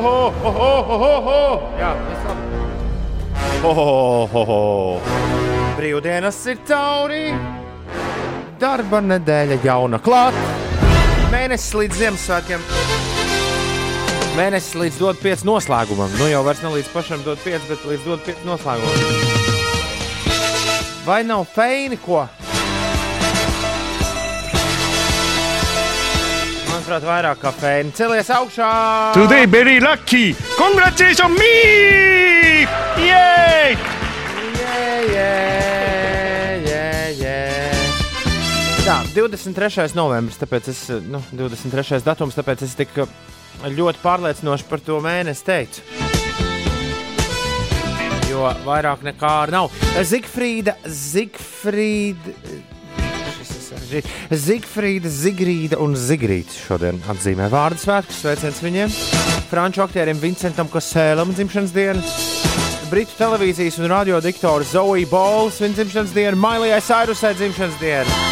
ho, ho, ho, ho, ho, ho, ho. Jā, viss labi. Ho, ho, ho, ho. Brīvdienas ir taurī. Darba nedēļa jauna klāt. Mēnesis līdz Ziemassvētkiem. Mēnesis līdz dod 5 noslēgumam. Nu jau vairs ne līdz pašam dod 5, bet līdz dod 5 noslēgumam. Vai nav feini, ko? Manuprāt, vairāk feini. Celies augšā! Today very lucky! Congratulations me! Yay! Yeah, yeah, yeah, yeah. Tā, 23. novembris, tāpēc es, nu, 23. datums, tāpēc es tik ļoti pārliecinoši par to mēnesi teicu. Jo vairāk nekā nav. Zigfrīda, Zigfrīda. Zigfrīda, Zigrīda un Zigrīts šodien atzīmē vārdu svētkus. Sveiciens viņiem! Franču aktierim Vincentam Kosēlam dzimšanas dienu, Britu televīzijas un radio diktoru Zoe Bols viņa dzimšanas dienu, Mailijai Sairusai dzimšanas dienu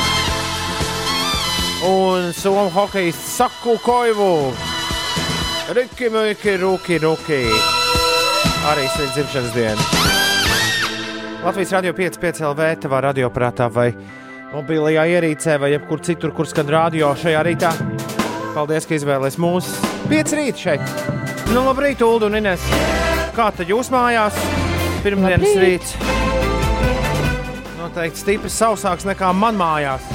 un somu hokejistu Saku Koivu. Riki, Miki, Ruki, Ruki. Arī sveic dzimšanas dienu. Latvijas radio 5,5 LV, tavā radioprātā vai mobilajā ierīcē, vai jebkur citur, kur skan radio šajā rītā. Paldies, ka izvēlēties mūsu 5 rīt šeit. Nu, labrīt, Ulu un Ines. Kā tad jūs mājās? Pirmdienas Labrīt. rīts. Noteikti stipri sausāks nekā man mājās.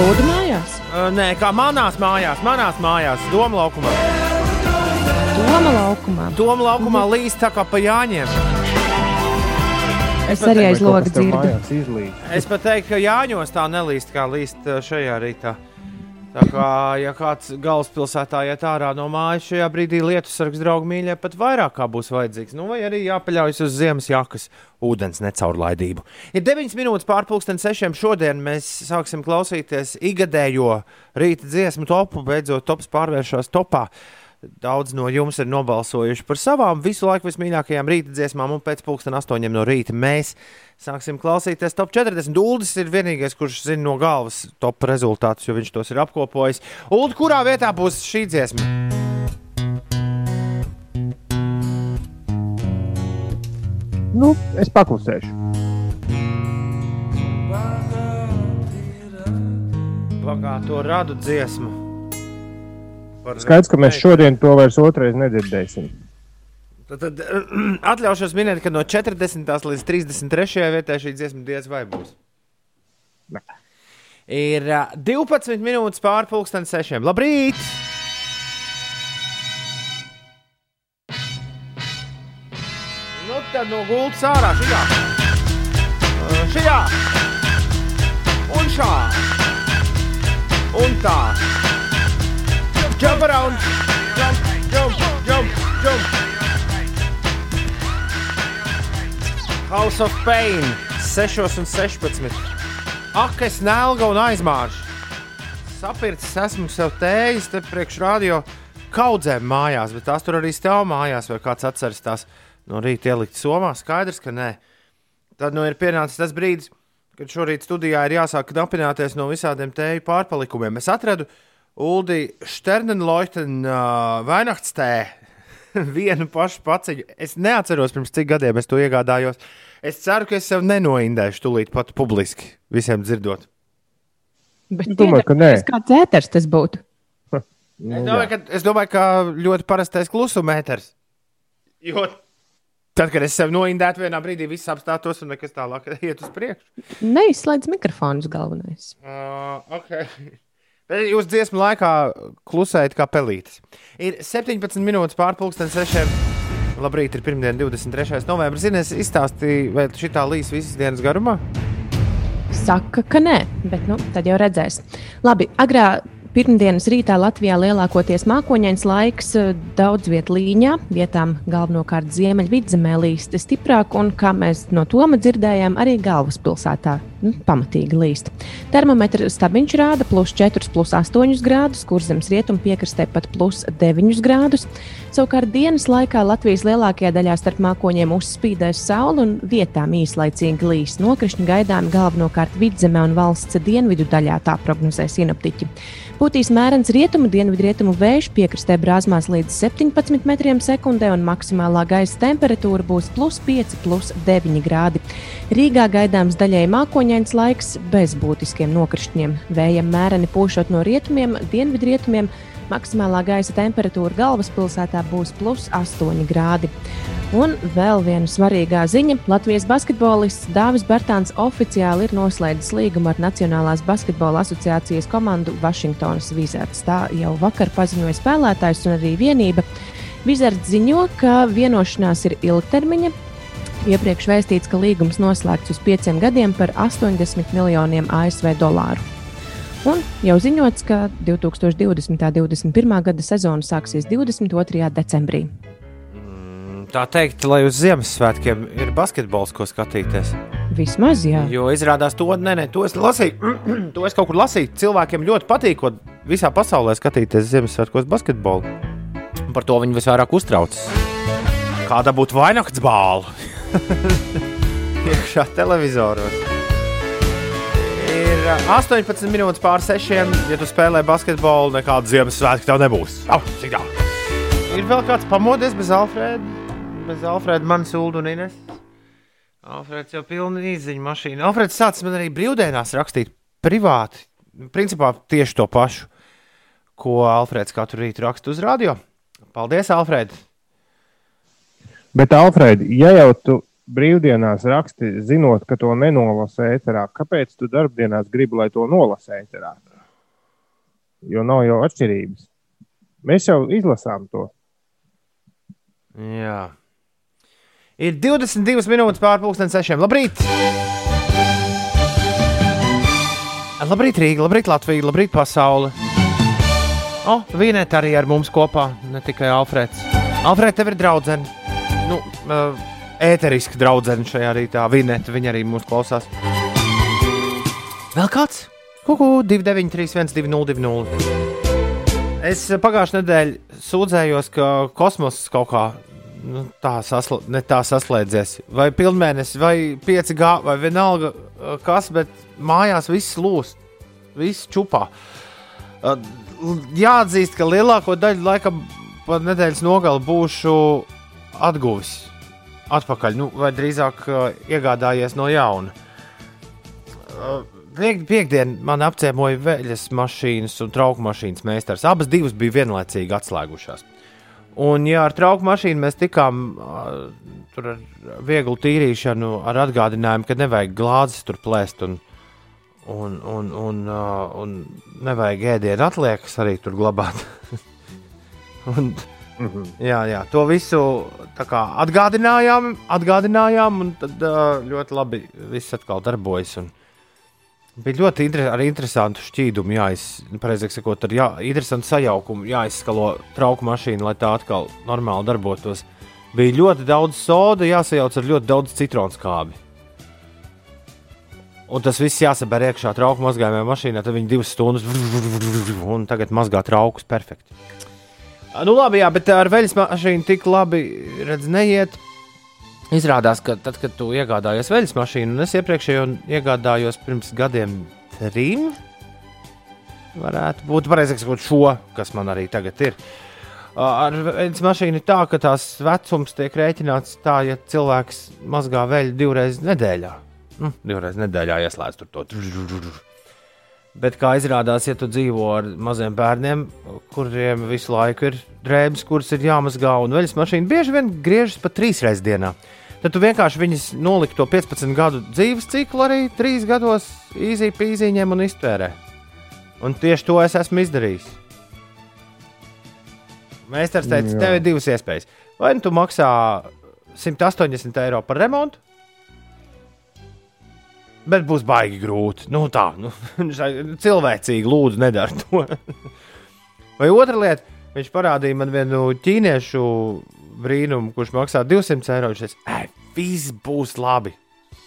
Lūdzu, mājās. Uh, Nē, kā manās mājās, manās mājās, Doma laukumā. Doma laukumā. Doma laukumā līst tā kā pa jāņiem. Es arī aiz loga dzirdu. Es pat teiktu, ka Jāņos tā nelīst, kā līst uh, šajā rītā. Tā kā, ja kāds galvaspilsētā iet ārā no mājas, šajā brīdī lietus sargs draugu mīļā pat vairāk kā būs vajadzīgs. Nu, vai arī jāpaļaujas uz ziemas jakas ūdens necaurlaidību. Ir 9 minūtes pārpusdien sešiem. Šodien mēs sāksim klausīties ikgadējo rīta dziesmu topu. Beidzot, tops pārvēršas topā. Daudz no jums ir nobalsojuši par savām visu laiku vismīļākajām rīta dziesmām, un pēc pusdienas astoņiem no rīta mēs sāksim klausīties top 40. Uldis ir vienīgais, kurš zina no galvas top rezultātus, jo viņš tos ir apkopojis. Uld, kurā vietā būs šī dziesma? Nu, es paklusēšu. Bagāto radu dziesmu. Par- Skaidrs, ka mēs šodien to vairs otrais nedzirdēsim. Tad, tad atļaušos minēt, ka no 40. līdz 33. vietai šī dziesma diez vai būs. Ne. Ir ā, 12 minūtes pārpusdien sešiem. Labrīt! Nu, tad no gultas ārā šajā. Šajā. Un šā. Un tā. Jump around. Jump, jump, jump, jump. House of Pain 6 un 16. Ak, es nelgu un aizmāršu. Sapircis esmu sev tējas te priekš radio kaudzēm mājās, bet tās tur arī stāv mājās, vai kāds atceras tās no rīta ielikt somā. Skaidrs, ka nē. Tad nu ir pienācis tas brīdis, kad šorīt studijā ir jāsāk knapināties no visādiem tēju pārpalikumiem. Es atradu Uldi Sternenloiten uh, Weihnachtstē vienu pašu paciņu. Es neatceros, pirms cik gadiem es to iegādājos. Es ceru, ka es sev nenoindēšu tūlīt pat publiski visiem dzirdot. Bet Domāju, ka nē. iedomājieties, Kāds ēters tas būtu? Nu, Es domāju, ka, es domāju, ka ļoti parastais klusumēters. Jo tad, kad es sev noindētu, vienā brīdī viss apstātos un nekas tālāk iet uz priekšu. Neizslēdz mikrofonus galvenais. Uh, okay. Jūs dziesmu laikā klusējat kā pelītis. Ir 17 minūtes pārpusdienas sešiem. Labrīt, ir pirmdiena, 23. novembris. Zinies, izstāstīja, vai šī tā līs visas dienas garumā? Saka, ka nē, bet nu, tad jau redzēs. Labi, agrā pirmdienas rītā Latvijā lielākoties mākoņains laiks, eh, daudz vietu līņā, vietām galvenokārt ziemeļvidzemē līst stiprāk, un, kā mēs no Toma dzirdējām, arī galvaspilsētā nu, pamatīgi līst. Termometra stabiņš rāda plus 4, plus 8 grādus, kur zemes rietumu piekrastē pat plus 9 grādus. Savukārt dienas laikā Latvijas lielākajā daļā starp mākoņiem uzspīdēs saule un vietām īslaicīgi līs. Nokrišņi gaidām galvenokārt vidzemē un valsts dienvidu daļā, tā prognozē sinoptiķi. Pūtīs mērens rietumu, dienvidrietumu vējš, piekrastē brāzmās līdz 17 metriem sekundē, un maksimālā gaisa temperatūra būs plus 5, plus 9 grādi. Rīgā gaidāms daļai mākoņains laiks bez būtiskiem nokrišņiem. Vējam mēreni pūšot no rietumiem, dienvidrietumiem. Maksimālā gaisa temperatūra galvaspilsētā būs plus 8 grādi. Un vēl viena svarīgā ziņa. Latvijas basketbolists Dāvis Bērtāns oficiāli ir noslēdzis līgumu ar Nacionālās basketbola asociācijas komandu Vašingtonas Wizards. Tā jau vakar paziņoja spēlētājs un arī vienība. Wizards ziņo, ka vienošanās ir ilgtermiņa. Iepriekš vēstīts, ka līgums noslēgts uz pieciem gadiem par 80 miljoniem ASV dolāru. Un jau ziņots, ka 2020. un 2021. gada sezona sāksies 22. decembrī. Mm, Tā teikt, lai uz Ziemassvētkiem ir basketbols, ko skatīties. Vismaz, jā. Jo izrādās, to, nē, nē, to es lasīju. to es kaut kur lasīju. Cilvēkiem ļoti patīk, ko visā pasaulē skatīties Ziemassvētkos basketbolu. Par to viņi visvairāk uztraucas. Kāda būtu vainakts bāla? Iekšā televizoros. Ir ā, 18 minūtes pār 6. Ja tu spēlē basketbolu, nekāda Ziemassvētka tev nebūs. Au? Ir vēl kāds pamodies bez Alfrēda? Bez Alfrēda, manas ulu un Ines. Alfrēds jau pilna izziņa mašīna. Alfrēds sācis man arī brīvdienās rakstīt privāti. Principā tieši to pašu, ko Alfrēds katru rītu raksta uz radio. Paldies, Alfrēd! Bet, Alfred, ja jau tu brīvdienās raksti, zinot, ka to nenolasa ēterā, kāpēc tu darbdienās gribi, lai to nolasa ēterā? Jo nav jau atšķirības. Mēs jau izlasām to. Jā. Ir 22 minūtes pārpusdienas sešiem. Labrīt! Labrīt, Rīga, labrīt, Latvija, labrīt, pasaule! O, Vīnēt arī ar mums kopā, ne tikai Alfrēds. Alfrēds, tev ir draudzene. Nu, uh, ēteriski draudzene šajā rītā. Vīnēt, viņa arī mūs klausās. Vēl kāds? Kuku, 293, 1202. Es pagājušajā nedēļā sūdzējos, ka kosmoss kaut kā nu, tā, sasla, ne tā saslēdzies. Vai pilnmēnesis, vai 5G, vai vienalga uh, kas, bet mājās viss lūst, viss čupā. Uh, Jāatzīst, ka lielāko daļu laika pa nedēļas nogali būšu atguvis atpakaļ, nu, vai drīzāk uh, iegādājies no jauna. Uh, Piek, piekdien man apciemoja veļas mašīnas un trauku mašīnas meistars. Abas divas bija vienlaicīgi atslēgušās. Un, ja ar trauku mašīnu mēs tikām uh, tur ar vieglu tīrīšanu, ar atgādinājumu, ka nevajag glāzes tur plēst un, un, un, un, uh, un nevajag ēdienu atliekas arī tur glabāt. un, Mhm. jā, jā, to visu kā atgādinājām, atgādinājām un tad ļoti labi viss atkal darbojas. Un, Bija ļoti inter ar interesantu šķīdumu, jāizsaka, sakot, ar jā, interesantu sajaukumu, jāizskalo trauku mašīnu, lai tā atkal normāli darbotos. Bija ļoti daudz soda, jāsajauc ar ļoti daudz citronu skābi. Un tas viss jāsaber iekšā trauku mazgājumā mašīnā, tad viņi divas stundas un tagad mazgā traukus perfekti. Nu, labi, jā, bet ar veļas mašīnu tik labi redz, neiet. Izrādās, ka tad, kad tu iegādājies veļas mašīnu, un es iepriekšējo iegādājos pirms gadiem trim, varētu būt pareizāk sakot, šo, kas man arī tagad ir. Ar veļas mašīnu ir tā, ka tās vecums tiek rēķināts tā, ja cilvēks mazgā veļu divreiz nedēļā. Nu, divreiz nedēļā ieslēdz tur to. Bet, kā izrādās, ja tu dzīvo ar maziem bērniem, kuriem visu laiku ir drēbes, kuras ir jāmazgā, un veļas mašīna bieži vien griežas pat trīs reizes dienā, tad tu vienkārši viņas noliki to 15 gadu dzīves ciklu arī trīs gados īzī pīzīņiem un iztērē. Un tieši to es esmu izdarījis. Mēsters teica, Jā. tev ir divas iespējas. Vai nu tu maksā 180 eiro par remontu, bet būs baigi grūti. Nu, tā, nu, cilvēcīgi, lūdzu, nedara to. Vai otra lieta, viņš parādīja man vienu ķīniešu brīnumu, kurš maksā 200 eiro. Viņš teica, ej, viss būs labi.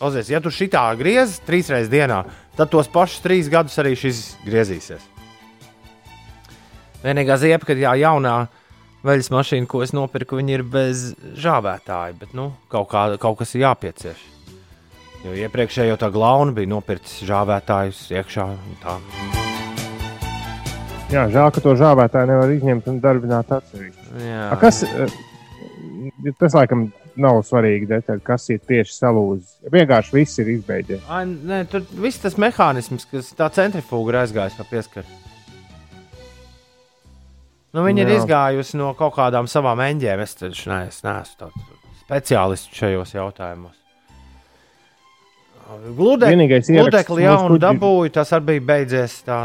Ozies, ja tu šitā griezīs trīs reizes dienā, tad tos pašus trīs gadus arī šis griezīsies. Vienīgā ziepa, kad jā, jaunā veļas mašīna, ko es nopirku, ir bez žāvētāja, bet nu, kaut, kā, kaut kas ir jāpiecieš. Jo iepriekšējo tā glauna bija nopircis žāvētājus iekšā. un tā. Jā, žēl, ka to žāvētāju nevar izņemt un darbināt atsevišķi. A, Kas, eh, tas laikam nav svarīgi detaļa, kas ir tieši salūzis. Vienkārši viss ir izbeidzies. Ai, nē, tur viss tas mehānisms, kas tā centrifūga ir aizgājis pa pieskaru. Nu, viņa ir Jā. izgājusi no kaut kādām savām eņģēm. Es taču ne, es neesmu speciālists šajos jautājumos. Gludekli, Vienīgais ieraksts gludekli mūsu jaunu dabūju, tas arī bija beidzies. Tā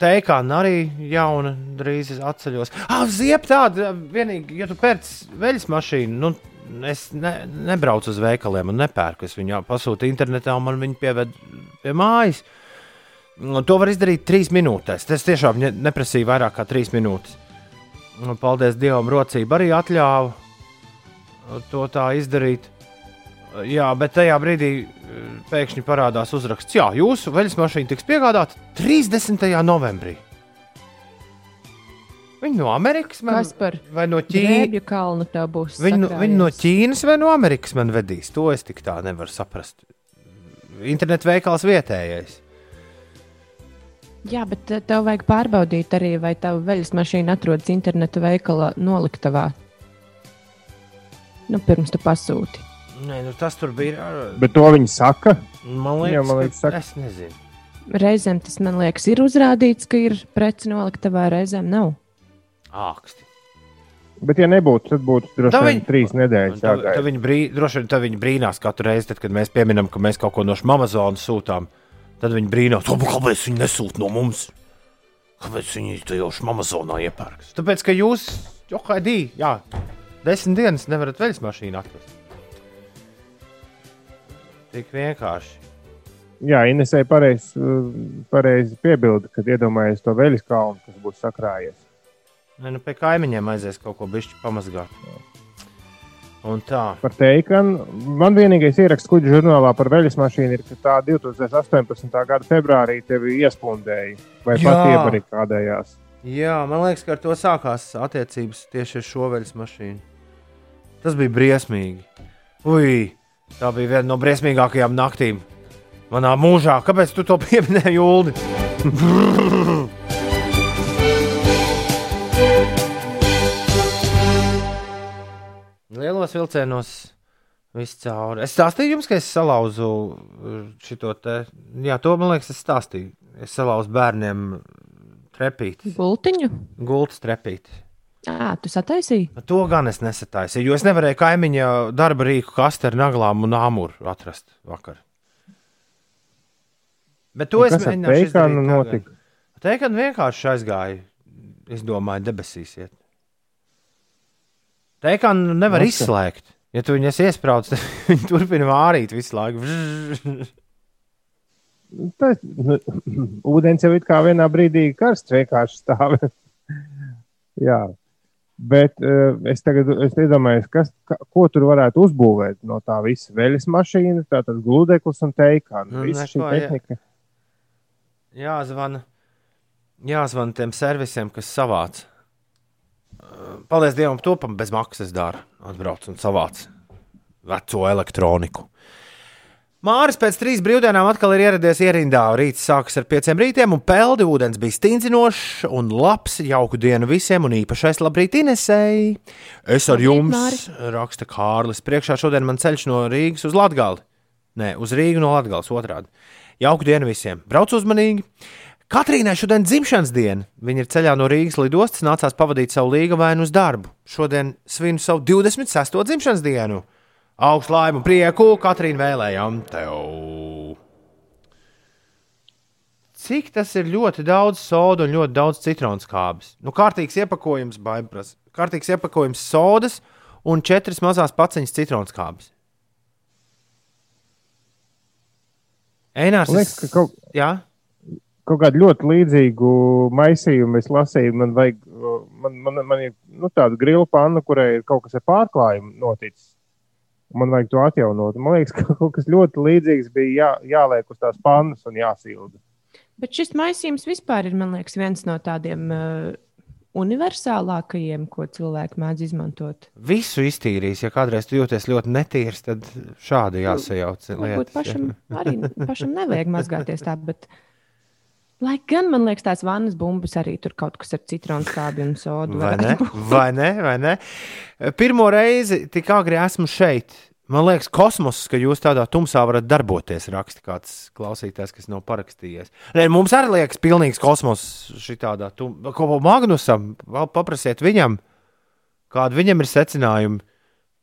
teikāna arī jauna drīz atceļos. Ah, ziep tāda, vienīgi, ja tu pērc veļas mašīnu, nu, es ne, nebraucu uz veikaliem un nepērku. Es viņu pasūtu internetā un man viņu pieved pie mājas. Un To var izdarīt trīs minūtēs. Tas tiešām ne, neprasīja vairāk kā trīs minūtes. Un, paldies Dievam, rocība arī atļāva to tā izdarīt. Jā, bet tajā brīdī eh, pēkšņi parādās uzraksts, Jā, jūsu veļas mašīna tiks piegādāta 30. novembrī. Viņi no Amerikas man, vai no Ķīnas? Viņi, no- viņi no? Ķīnas vai no Amerikas man vedīs. To es tik tā nevaru saprast. Internet veikals vietējais. Jā, bet eh, tev vajag pārbaudīt arī, vai tava veļas mašīna atrodas interneta veikala noliktavā. Nu, pirms tu pasūti. Nē, nu tas tur bija. Bet to viņi saka. Man liekas, Jā, man ka- liekas, saka- es nezinu. Reizēm tas man liekas, ir uzrādīts, ka ir preci noliktavā, reizēm nav. Āksti. Bet, ja nebūtu, tad būtu droši Tā vien viņi- trīs nedēļas. Tā, tā viņi brī, droši vien tā viņi brīnās katru reizi, tad, kad mēs pieminam, ka mēs kaut ko no Amazonas sūtām. Tad viņi brīnās, "O, kāpēc viņi nesūta no mums. Kāpēc viņi to jau Amazonā iepērks? Tāpēc, ka jūs, Johaidī, jā, desmit dienas nevarat veļas mašīnu atrast. Tik vienkārši. Jā, Inesē pareizi pareiz piebilda, kad iedomājies to veļas kalnu, kas būs sakrājies. Nē, nu, pie kaimiņiem aizies kaut ko bišķi pamazgāt. Un tā. Par teikanu, man vienīgais ieraksts kuģa žurnālā par veļas mašīnu ir, ka tā 2018. gada februārī tevi iespundēja vai Jā. pat iebarikādējās. Jā, man liekas, ka ar to sākās attiecības tieši ar šo veļas mašīnu. Tas bija briesmīgi. Ui, tā bija viena no briesmīgākajām naktīm manā mūžā. Kāpēc tu to pieminēji, Ulu? Lielos vilcienos viss cauri. Es stāstīju jums, ka es salauzu šo te. Jā, to man liekas, es stāstīju. Es salauzu bērniem trepīti, Gultiņu? gultas trepīti. Jā, tu sataisīji. To gan es nesataisīju, jo es nevarēju kaimiņa darba rīku kastu ar naglām un āmuru atrast vakar. Bet to es Kas ar mēģināšu teikanu izdarīt notika? Teikanu vienkārši aizgāja. Es domāju, debesīs iet. Teikanu nevar Masa. izslēgt. Ja tu viņas iesprādzi, tad viņi turpina vārīt visu laiku. Tas, nu, ūdens jau ir kā vienā brīdī karsts, vienkārši stāv. Jā. Bet uh, es tagad es iedomājos, kas, ka, ko tur varētu uzbūvēt no tā visa. Veļas mašīna, tātad gludeklis un teikāna. Nu, Nu, Visa šī neko, jā. tehnika. Jāzvana, jāzvana tiem servisiem, kas savāc. Uh, Paldies Dievam, to pam bez maksas dara. Atbrauc un savāc veco elektroniku. Māris pēc trīs brīvdienām atkal ir ieradies ierindā. Rīts sākas ar pieciem rītiem, un peldi ūdens bija stingzinošs un labs. Jauku dienu visiem, un īpašais labrīt Inesēji. Es ar jums, Māri. raksta Kārlis. Priekšā šodien man ceļš no Rīgas uz Latgali. Nē, uz Rīgu no Latgales otrādi. Jauku dienu visiem. Brauc uzmanīgi! Katrīnai šodien dzimšanas diena. Viņa ir ceļā no Rīgas lidostas, nācās pavadīt savu līga vainu uz darbu. Šodien svinu savu 26. dzimšanas dienu. Augstu laimu, prieku, Katrīna vēlējām tev. Cik tas ir ļoti daudz sodu un ļoti daudz citronu skābes? Nu, kārtīgs iepakojums, baigās. Kārtīgs iepakojums sodas un četras mazās paciņas citronu skābes. Einārs, Man liekas, ka kaut, Jā, kaut kādu ļoti līdzīgu maisījumu es lasīju. Man vajag, man, man, man ir nu, tāda grila panna, kurai ir kaut kas ar pārklājumu noticis. Man vajag to atjaunot. Man liekas, ka kaut kas ļoti līdzīgs bija jā, jāliek uz tās pannas un jāsilda. Bet šis maisījums vispār ir, man liekas, viens no tādiem uh, universālākajiem, ko cilvēki mēdz izmantot. visu iztīrīs. Ja kādreiz jūties ļoti netīrs, tad šādi jāsajauc. Varbūt pašam arī pašam nevajag mazgāties tā, bet Lai gan man liekas, tās vannas bumbas arī tur kaut kas ar citronu skābi un sodu. Vai ne? Vai ne? Vai ne? Pirmo reizi tik agri esmu šeit. Man liekas, kosmos, ka jūs tādā tumsā varat darboties, raksta kāds klausītājs, kas nav parakstījies. Nē, mums arī liekas, pilnīgs kosmos šitādā tumsā. Ko vēl Magnusam, vēl paprasiet viņam, kādi viņam ir secinājumi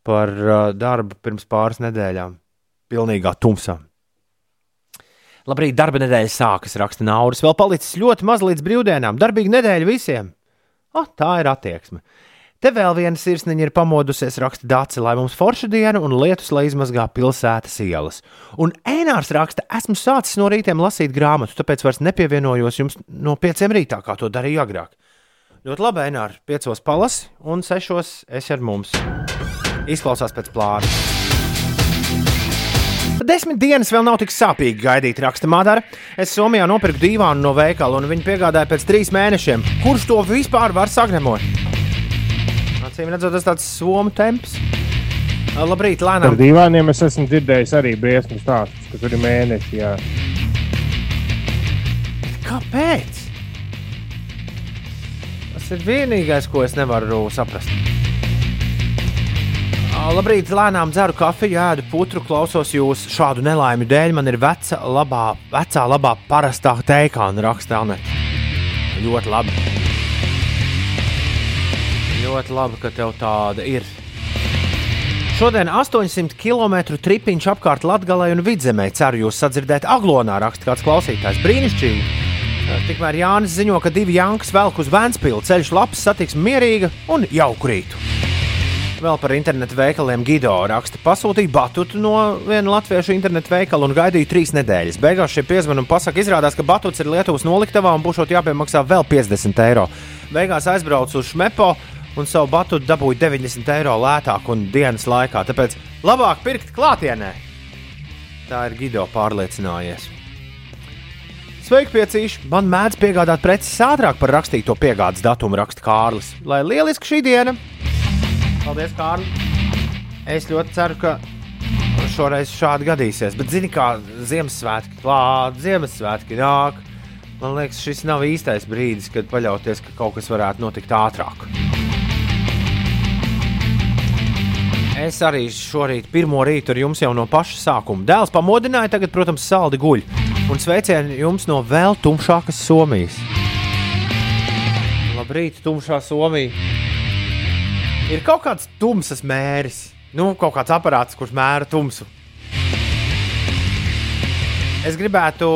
par uh, darbu pirms pāris nedēļām. Pilnīgā tumsā. Labrīt, darba nedēļa sākas, raksta Nauris. Vēl palicis ļoti maz līdz brīvdienām. Darbīga nedēļa visiem. Oh, tā ir attieksme. Te vēl viena sirsniņa ir pamodusies, raksta Dācis, lai mums forša diena un lietus, lai izmazgā pilsētas ielas. Un Ēnārs raksta, esmu sācis no rītiem lasīt grāmatu, tāpēc vairs nepievienojos jums no pieciem rītā, kā to darīju agrāk. Ļoti labi, Ēnār, piecos palasi un sešos es ar mums. Izklausās pēc plāna. Desmit dienas vēl nav tik sāpīgi gaidīt, raksta Madara. Es Somijā nopirku dīvānu no veikala, un viņi piegādāja pēc trīs mēnešiem. Kurš to vispār var sagremot? Acīm redzot, tas tāds somu temps. Labrīt, Par lēnām. divām es esmu dzirdējis arī briesmu stāstus, ka tur ir mēneši. Jā. Kāpēc? Tas ir vienīgais, ko es nevaru saprast. Labrīt, lēnām dzeru kafiju, ēdu putru, klausos jūs. Šādu nelaimi dēļ man ir veca, labā, vecā, labā, parastā teikāna raksta Anete. Ļoti labi. Ļoti labi, ka tev tāda ir. Šodien 800 km tripiņš apkārt Latvijai un Vidzemē. Ceru, jūs sadzirdēt aglonā, raksta kāds klausītājs. Brīnišķīgi! Tikmēr Jānis ziņo, ka divi Jankas velk uz Vēncpilsnu ceļš labs, satiksme mierīga un jauku rītu. Vēl par internetu veikaliem Gido raksta, pasūtīja batutu no viena latviešu internetu veikala un gaidīja trīs nedēļas. Beigās šie piezvanīja un pasaka, izrādās, ka batuts ir Lietuvas noliktavā un būšot jāpiemaksā vēl 50 eiro. Beigās aizbraucu uz Šmepo un savu batutu dabūju 90 eiro lētāk un dienas laikā. Tāpēc labāk pirkt klātienē. Tā ir Gido pārliecinājies. Sveiki, piecīši! Man mēdz piegādāt preces ātrāk par rakstīto piegādes datumu, raksta Kārlis. Lai lieliski šī diena! Paldies, Kārli! Es ļoti ceru, ka šoreiz šādi gadīsies. Bet, zini, kā Ziemassvētki klāt, Ziemassvētki nāk. Man liekas, šis nav īstais brīdis, kad paļauties, ka kaut kas varētu notikt ātrāk. Es arī šorīt, pirmo rītu ar jums jau no paša sākuma. Dēls pamodināja, tagad, protams, saldi guļ. Un sveicieni jums no vēl tumšākas Somijas. Labrīt, tumšā Somija. Ir kaut kāds tumsas mēris, nu, kaut kāds aparāts, kurš mēra tumsu. Es gribētu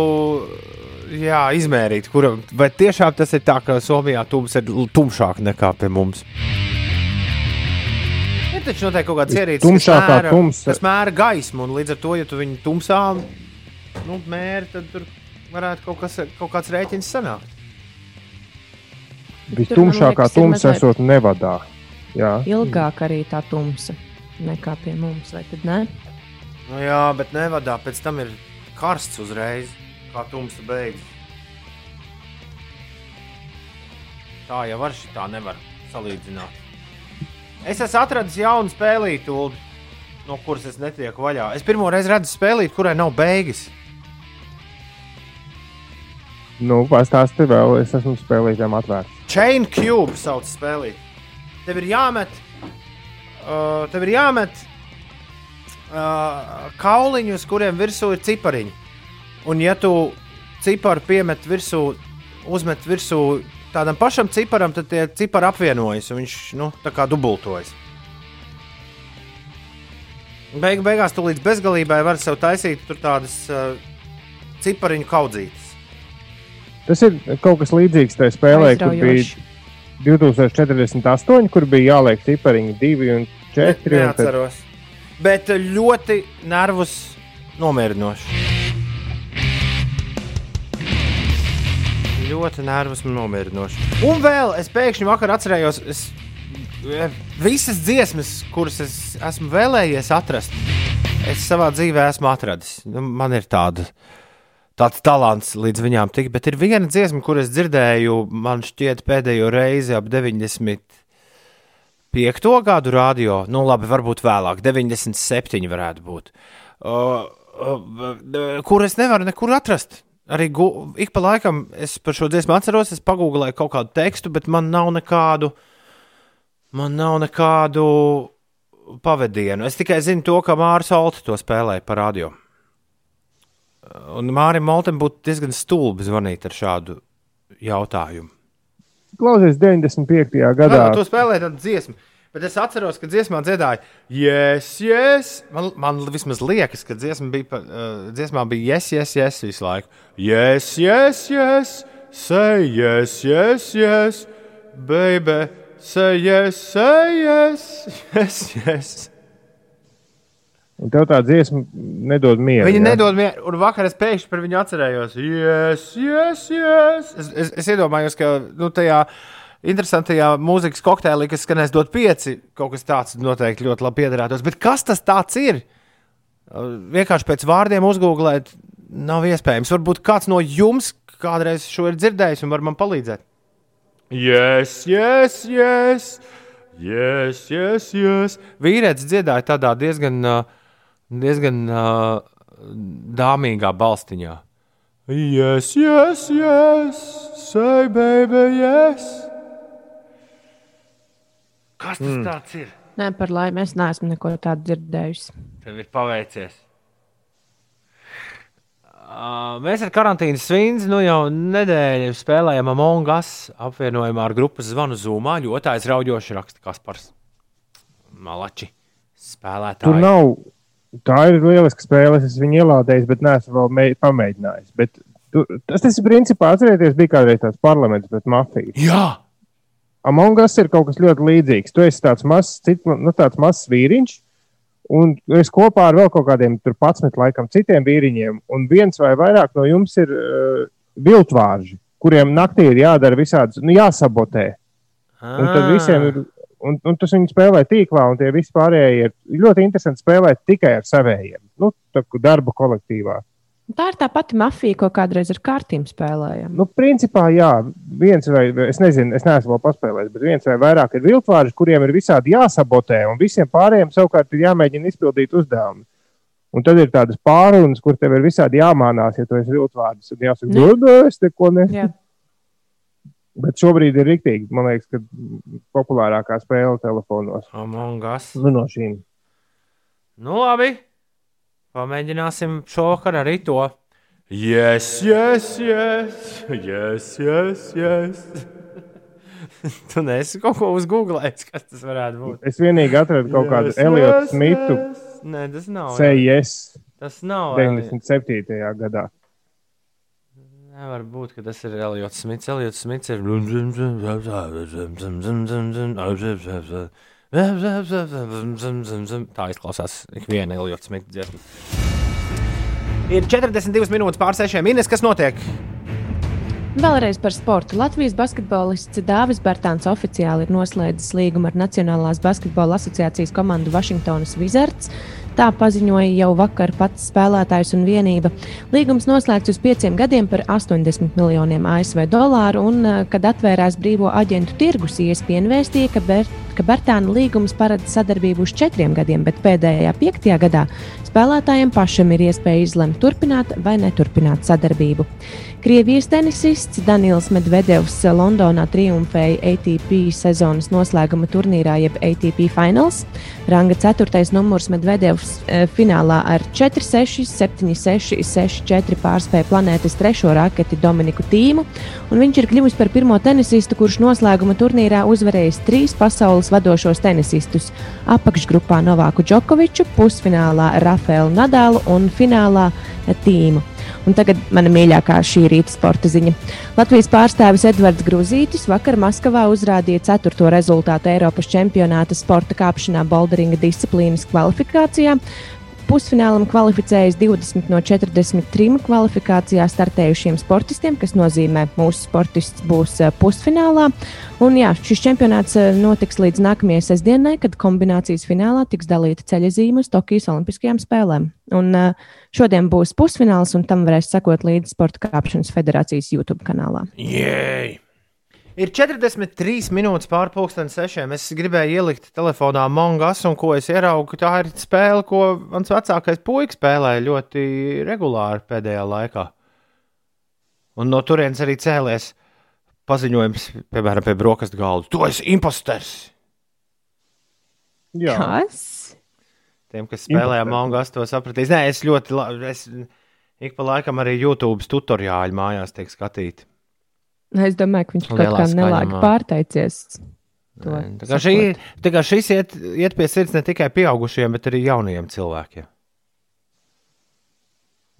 jā, izmērīt, kura, vai tiešām tas ir tā, ka Somijā tums ir tumšāk nekā pie mums. Ir taču noteikti kaut kāds ierīcis, kas Tumšākā mēra, tumsa. kas mēra gaismu, un līdz ar to, ja tu viņu tumsā nu, mēri, tad tur varētu kaut, kas, kaut kāds rēķins sanākt. Vistumšākā tumsa esot nevadā. Jā. Ilgāk arī tā tumsa nekā pie mums, vai tad ne? Nu, jā, bet nevadā pēc tam ir karsts uzreiz, kā tumsa beigas. Tā jau var šī tā nevar salīdzināt. Es esmu atradis jaunu spēlīti, Ulu, no kuras es netieku vaļā. Es pirmo reizi redzu spēlīti, kurai nav beigas. Nu, pastāsti vēl, es esmu spēlītājiem atvērts. Chain Cube sauc spēlīt. Tev ir jāmet, uh, tev ir jāmet uh, kauliņi, uz kuriem virsū ir cipariņi. Un, ja tu ciparu piemet virsū, uzmet virsū tādam pašam ciparam, tad tie cipari apvienojas un viņš nu, tā kā dubultojas. Beigu, beigās tu līdz bezgalībai vari sev taisīt tur tādas uh, cipariņu kaudzītes. Tas ir kaut kas līdzīgs tajā spēlē, kur bija. 2048, kur bija jāliek cipariņi 2 un 4. Un tad, Neatceros. Bet uh, ļoti nervus nomierinoši. Ļoti nervus un nomierinoši. Un vēl es pēkšņi vakar atcerējos, es, eh, visas dziesmas, kuras es esmu vēlējies atrast, es savā dzīvē esmu atradis. Nu, Man ir tāda. Tāds talants līdz viņām tik, bet ir viena dziesma, kuras dzirdēju, man šķiet, pēdējo reizi ap 90 piekto gadu radio, nu labi, varbūt vēlāk, 97 varētu būt, uh, uh, kur es nevaru nekur atrast. arī gu, ik pa laikam es par šo dziesmu atceros, es pagūlēju kaut kādu tekstu, bet man nav nekādu, man nav nekādu pavadienu. Es tikai zinu to, ka Mārcis Kalniņš to spēlēja par radio. Un Mārim Maltam būtu diezgan stulbi zvanīt ar šādu jautājumu. Klausies, 95. gadā. Jā, tu spēlēji tādu dziesmu. Bet es atceros, ka dziesmā dziedāja, yes, yes. Man, man vismaz liekas, ka dziesma bija, uh, dziesmā bija yes, yes, yes visu laiku. Yes, yes, yes, say yes, yes, yes, baby, say yes, say yes, yes, yes. Un tev tā dziesma nedod mieru. Viņa ja? nedod mieru, un vakar es pēkšņi par viņu atcerējos. Yes, yes, yes. Es, es, es iedomājos, ka nu, tajā interesantajā mūzikas kokteilī, kas skanēs dot pieci, kaut kas tāds noteikti ļoti labi piederētos. Bet kas tas ir? Vienkārši pēc vārdiem uzgooglēt, nav iespējams. Varbūt kāds no jums kādreiz šo ir dzirdējis un var man palīdzēt. Yes, yes, yes. Yes, yes, yes. Vīrietis dziedāja tādā diezgan, diezgan uh, dāmīgā balstiņā. Yes, yes, yes, say, baby, yes. Kas tas mm. tāds ir? Nē, par laimi es neesmu neko tādu dzirdējusi. Tev ir paveicies. Uh, mēs ar karantīnas svīnu nu jau nedēļu spēlējam Among Us apvienojumā ar grupas zvanu Zumā. Ļoti aizraujoši raksta Kaspars. Malači spēlētāji. Tur nav. Tā ir lieliska spēle. Es viņu ielādēju, bet neesmu vēl mē, pamēģinājis. Bet tu, tas, tas principā, atcerieties, bija kādreiz tāds parlaments pret mafiju. Jā! Among Us ir kaut kas ļoti līdzīgs. Tu esi tāds mazs, cit, nu, tāds mazs vīriņš, un es kopā ar vēl kaut kādiem 11, laikam, citiem vīriņiem, un viens vai vairāk no jums ir uh, viltvārži, kuriem naktī ir jādara visādas, nu, jāsabotē. Un tad visiem ir, un, un tas viņi spēlē tīklā, un tie visi pārējie ir ļoti interesanti spēlēt tikai ar savējiem, nu, darba kolektīvā. Tā ir tā pati mafija, ko kādreiz ar kārtīm spēlējām. Nu, principā, jā, viens vai es nezinu, es neesmu vēl paspēlējis, bet viens vai vairāk ir viltvārži, kuriem ir visādi jāsabotē, un visiem pārējiem savukārt ir jāmēģina izpildīt uzdevumi. Un tad ir tādas pārunas, kur tev ir visādi jāmānās, ja tu esi viltvārds. Tad jāsaka, nu, nu, es neko nesaku. Bet šobrīd ir rīktīgi, man liekas, ka populārākā spēle telefonos. Among Us. Nu, no šīm. Nu, labi. Pamēģināsim šovakar arī to. Yes, yes, yes, yes, yes. yes. tu nesi kaut ko uzgooglējis, kas tas varētu būt. Es vienīgi atradu kaut yes, kādu Eliotu yes, Smitu. Yes. Nē, tas nav. Say yes. Tas nav. 97. gadā. Nevar būt, ka tas ir Eliots Smits. Eliots Smits ir. Tā izklausās ikviena Ilija Smita dziesma. Ir 42 minūtes pār 6 minūtes, kas notiek? Vēlreiz par sportu. Latvijas basketbolists Dāvis Bērtāns oficiāli ir noslēdzis līgumu ar Nacionālās basketbola asociācijas komandu Washingtonas Wizards. Tā paziņoja jau vakar pats spēlētājs un vienība. Līgums noslēgts uz pieciem gadiem par 80 miljoniem ASV dolāru, un, eh, kad atvērās brīvo aģentu tirgus, iespēja vēstīja, ka, Ber ka Bertāna līgums paredz sadarbību uz četriem gadiem, bet pēdējā piektajā gadā spēlētājiem pašam ir iespēja izlemt turpināt vai neturpināt sadarbību. Krievijas tenisists Daniels Medvedevs Londonā triumfēja ATP sezonas noslēguma turnīrā, jeb ATP Finals. Ranga 4. numurs Medvedevs e, finālā ar 4-6, 7-6, 6-4 pārspēja planētas trešo raketi Dominiku Tīmu, un viņš ir kļuvis par pirmo tenisistu, kurš noslēguma turnīrā uzvarējis trīs pasaules vadošos tenisistus - apakšgrupā Novāku Džokoviču, pusfinālā Rafaelu Nadālu un finālā Tīmu. Un tagad mana mīļākā šī rīta sporta ziņa. Latvijas pārstāvis Edvards Gruzītis vakar Maskavā uzrādīja ceturto rezultātu Eiropas čempionāta sporta kāpšanā boulderinga disciplīnas kvalifikācijā. Pusfinālam kvalificējas 20 no 43 kvalifikācijā startējušiem sportistiem, kas nozīmē, ka mūsu sportists būs eh, pusfinālā. Un, jā, šis čempionāts eh, notiks līdz nākamajai sestdienai, kad kombinācijas finālā tiks dalīta ceļazīme uz Tokijas Olimpiskajām spēlēm. Un, uh, Šodien būs pusfināls, un tam varēs sekot līdzi Sporta kāpšanas federācijas YouTube kanālā. Jēj! Ir 43 minūtes pārpusdienas sešiem. Es gribēju ielikt telefonā mongas, un ko es ieraugu, tā ir spēle, ko mans vecākais puisis spēlēja ļoti regulāri pēdējā laikā. Un no turienes arī cēlies paziņojums, piemēram, pie brokastu galda. Tu esi imposters! Jā, Kas? Tiem, kas spēlēja. Mongas, to sapratīs. Nē, es ļoti, la- es ik pa laikam arī YouTube tutoriāļi mājās tiek skatīti. Nu, Es domāju, ka viņš kaut Lielā kā nelāgi pārteicies. To Tā kā, šī, tā kā šis iet, iet pie sirds ne tikai pieaugušiem, bet arī jauniem cilvēkiem.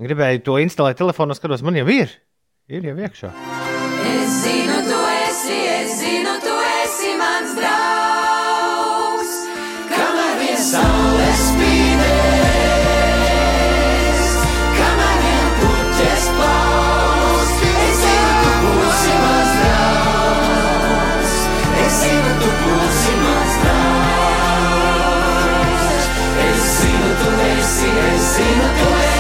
Gribēju to instalēt telefonā, skatos, man jau ir. Ir jau iekšā. Es zinu, tu es zinu, tu esi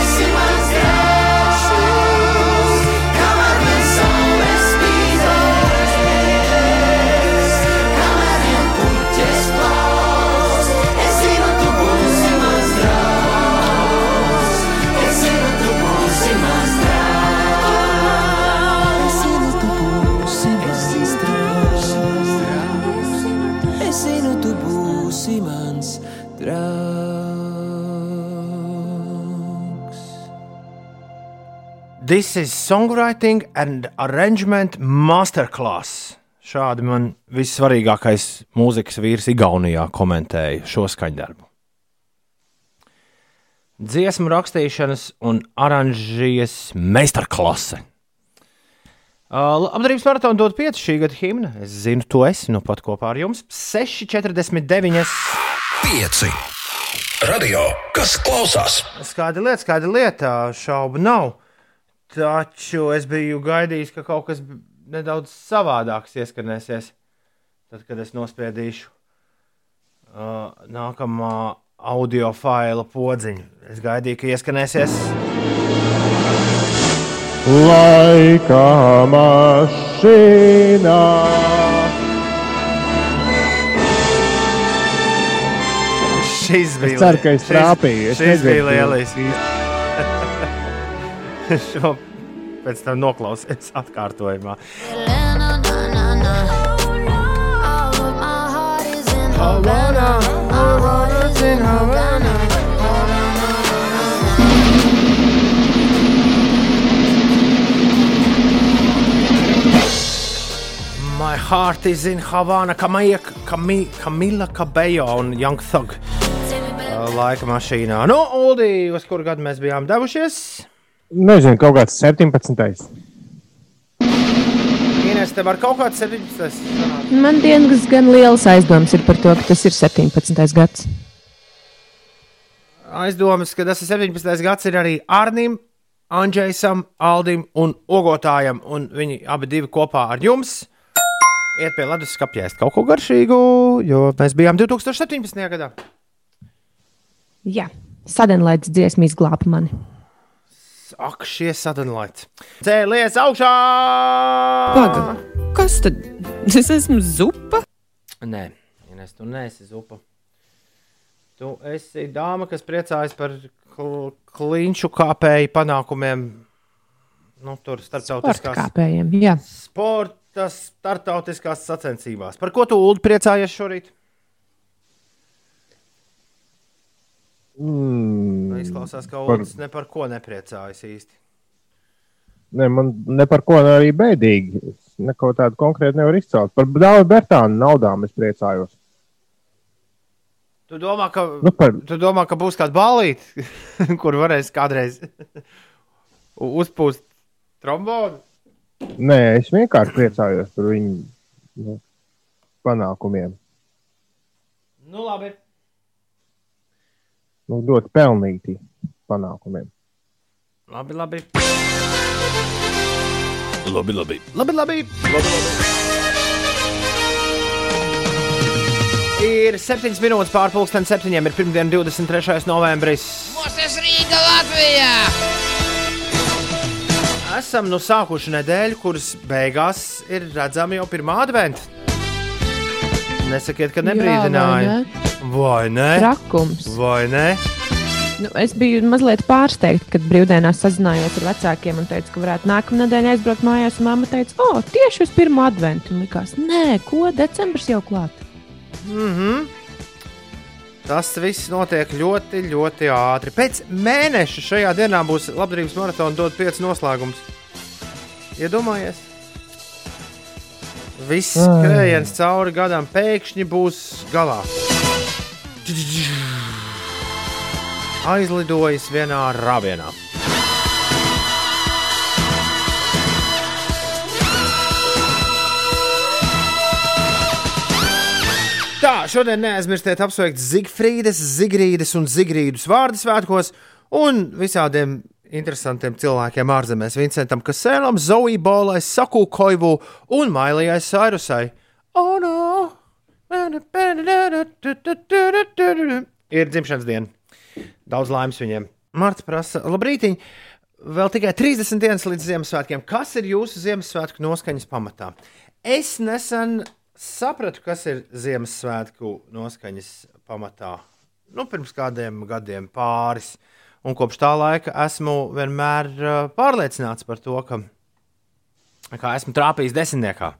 This is songwriting and arrangement masterclass. Šādi man vissvarīgākais mūzikas vīrs Igaunijā komentēja šo skaņdarbu. Dziesmu rakstīšanas un oranžijas meistarklase. Uh, Apdarības maratona dod 5 šī gada himna. Es zinu, to esi nu pat kopā ar jums. 6,49. Pieci. Radio, kas klausās? Skaidra lieta, skaidra lieta, šaubu nav. Taču es biju gaidījis, ka kaut kas nedaudz savādāks ieskanēsies. Tad, kad es nospiedīšu uh, nākamā audio faila podziņu, es gaidīju, ka ieskanēsies. laika mašīnā. Šis bija Es ceru, ka es šis- trāpīju. Es Šis bija lielisks. Šo pēc tam noklausīties atkārtojumā. Havana, Havana's in Havana. My heart is in Havana, Kamila, Kamila Kabejo un Young Thug. Laika mašīnā. Nu, Uldi, uz kuru gadu mēs bijām devušies? Nezinu, kaut kāds 17. Ines, tev ar kaut kādu 17. Man dienas gan liels aizdoms ir par to, ka tas ir 17. gads. Aizdomas, ka tas ir 17. gads, ir arī Arnim, Andrzejam, Aldim un Ogotājam. Un viņi abi divi kopā ar jums iet pie ledus skapjēst kaut ko garšīgu, jo mēs bijām 2017. gadā. Jā, sadenlaids dziesma izglāba mani. Ak, šie sadanlaiti. Cēlies augšā! Paga, kas tad? Es esmu zupa. Nē, Ines, tu neesi zupa. Tu esi dāma, kas priecājas par kl kliņšu kāpēju panākumiem. Nu, tur starptautiskās kāpējiem. Jā. sporta starptautiskās sacensībās. Par ko tu Ulu priecājies šorīt? Mm, Izklausās, ka par- Ulas ne par ko nepriecājas īsti. ne, man ne par ko ne arī bēdīgi. Es neko tādu konkrēti nevaru izcelt. Par Dāvidu Bērtānu naudām es priecājos. Tu domā, ka, Nu, par, tu domā, ka būs kāda balīte, kur varēs kādreiz uzpūst trombonu? nē, es vienkārši priecājos par viņu nu, panākumiem. Nu, labi. Nu, ļoti pelnīti panākumiem. Labi, labi. Labi, labi. labi, labi. labi, labi. Ir 7 minūtes pārpusdienas, 7. ir pirmdiena, 23. novembris. Mūsu Rīga Latvijā! Esam nu sākuši nedēļu, kuras beigās ir redzama jau pirmā adventa. Nesakiet, ka nebrīdināja. Jā, Vai ne? Trakums. Vai ne? Nu, es biju mazliet pārsteigta, kad brīvdienās sazinājos ar vecākiem un teicu, ka varētu nākamā nedēļa aizbraukt mājās. Mamma teica, o, tieši uz pirmo adventu. Un likās, nē, ko decembris jau klāt. Mhm. Tas viss notiek ļoti, ļoti ātri. Pēc mēneša šajā dienā būs labdarības maratona dot 5 noslēgums. Iedomājies! Viss skrējiens cauri gadam pēkšņi būs galā. Aizlidojis vienā rāvienā. Tā, šodien neaizmirstiet apsveikt Zigfrīdas, Zigrīdas un Zigrīdus vārdu svētkos un visādiem interesantiem cilvēkiem ārzemēs. Vincentam Kasēlam, Zoe Bolai, Saku Koivu un Mailijai Sairusai. Oh, no! Ir dzimšanas diena. Daudz laimes viņiem. Marta prasa, labrīt! Vēl tikai 30 dienas līdz Ziemassvētkiem. Kas ir jūsu Ziemassvētku noskaņas pamatā? Es nesen sapratu, kas ir Ziemassvētku noskaņas pamatā. Nu, pirms kādiem gadiem pāris. Un kopš tā laika esmu vienmēr uh, pārliecināts par to, ka kā esmu trāpījis desmitniekā.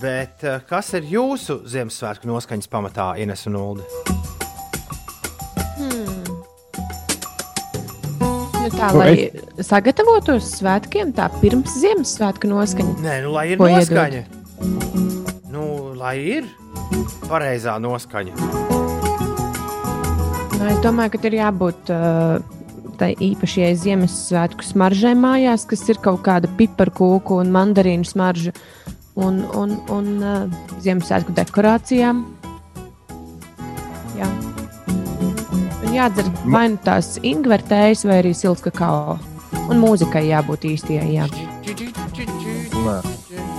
Bet uh, kas ir jūsu Ziemassvētku noskaņas pamatā, Ines un Uldi? Nu, tā, lai sagatavotos svētkiem, tā pirms Ziemassvētku noskaņa. Nē, nu, lai ir Ko iedod? noskaņa. Nu, lai ir pareizā noskaņa. Nu, es domāju, ka ir jābūt uh, tai īpašajai Ziemassvētku smaržai mājās, kas ir kaut kāda piparkūku un mandarīnu smarža. Un, un, un uh, Ziemassvētku dekorācijām. Jā. Un jādzer vai nu tās ingvertējas, vai arī silts kakao. Un mūzikai jābūt īstajai. Jā. Nē.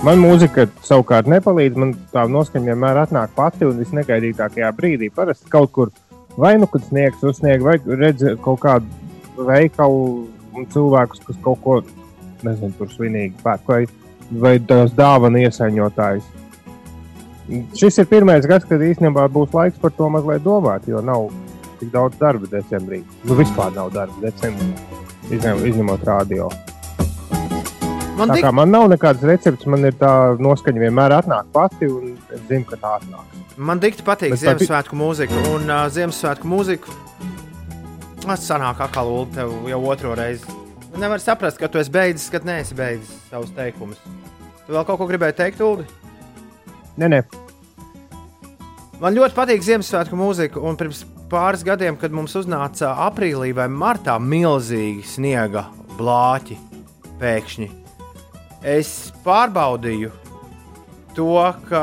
Man mūzika savukārt nepalīdz. Man tā noskaņa vienmēr atnāk pati un visnegaidītākajā brīdī. Parasti kaut kur vai nu kad sniegs uzsnieg, vai redz kaut kādu veikalu un cilvēkus, kas kaut ko nezinu, tur svinīgi pērk, vai, tās dāvana iesaņotājs. Šis ir pirmais gads, kad īstenībā būs laiks par to mazliet domāt, jo nav tik daudz darba decembrī. Nu, vispār nav darba decembrī, izņem, izņemot radio. Man tik, kā man nav nekādas receptes, man ir tā noskaņa vienmēr atnāk pati, un es zinu, ka tā atnāk. man dikti patīk Bet Ziemassvētku mūzika. Un uh, Ziemassvētku mūzika. Tas sanāk, kā tev jau otro reizi. Nevar saprast, ka tu esi beidzis, kad neesi beidzis savus teikumus. Tu vēl kaut ko gribēji teikt, Ulu? Nē, nē, Man ļoti patīk Ziemassvētku mūzika, un pirms pāris gadiem, kad mums uznāca aprīlī vai martā milzīgi sniega blāķi, pēkšņi, es pārbaudīju to, ka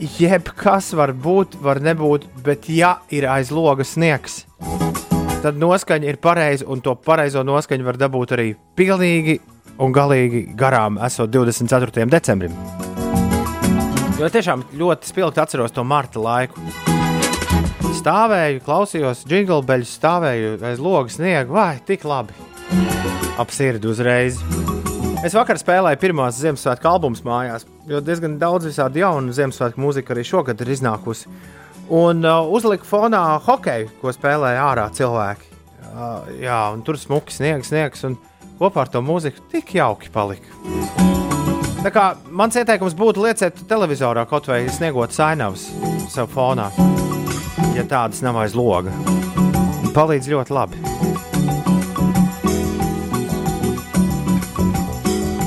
jebkas var būt, var nebūt, bet ja ir aiz logas sniegs, tad noskaņa ir pareiza, un to pareizo noskaņu var dabūt arī pilnīgi un galīgi garām, esot 24. decembrim. Jo tiešām ļoti spilgti atceros to marta laiku. Stāvēju, klausījos, jinglebeļus, stāvēju aiz logas sniegu, vai tik labi. Apsirdi uzreiz. Es vakar spēlēju pirmās Ziemassvētku albumus mājās, jo diezgan daudz visādi jaunu Ziemassvētku mūziku arī šogad ir iznākusi. Un uh, uzliku fonā hokeju, ko spēlēja ārā cilvēki. Uh, jā, un tur smuki sniegs, sniegs, un kopā ar to mūziku tik jauki palika. Tā kā mans ieteikums būtu lieciet televizorā kaut vai sniegot sainavas sev fonā, ja tādas nav aiz loga. Palīdz ļoti labi.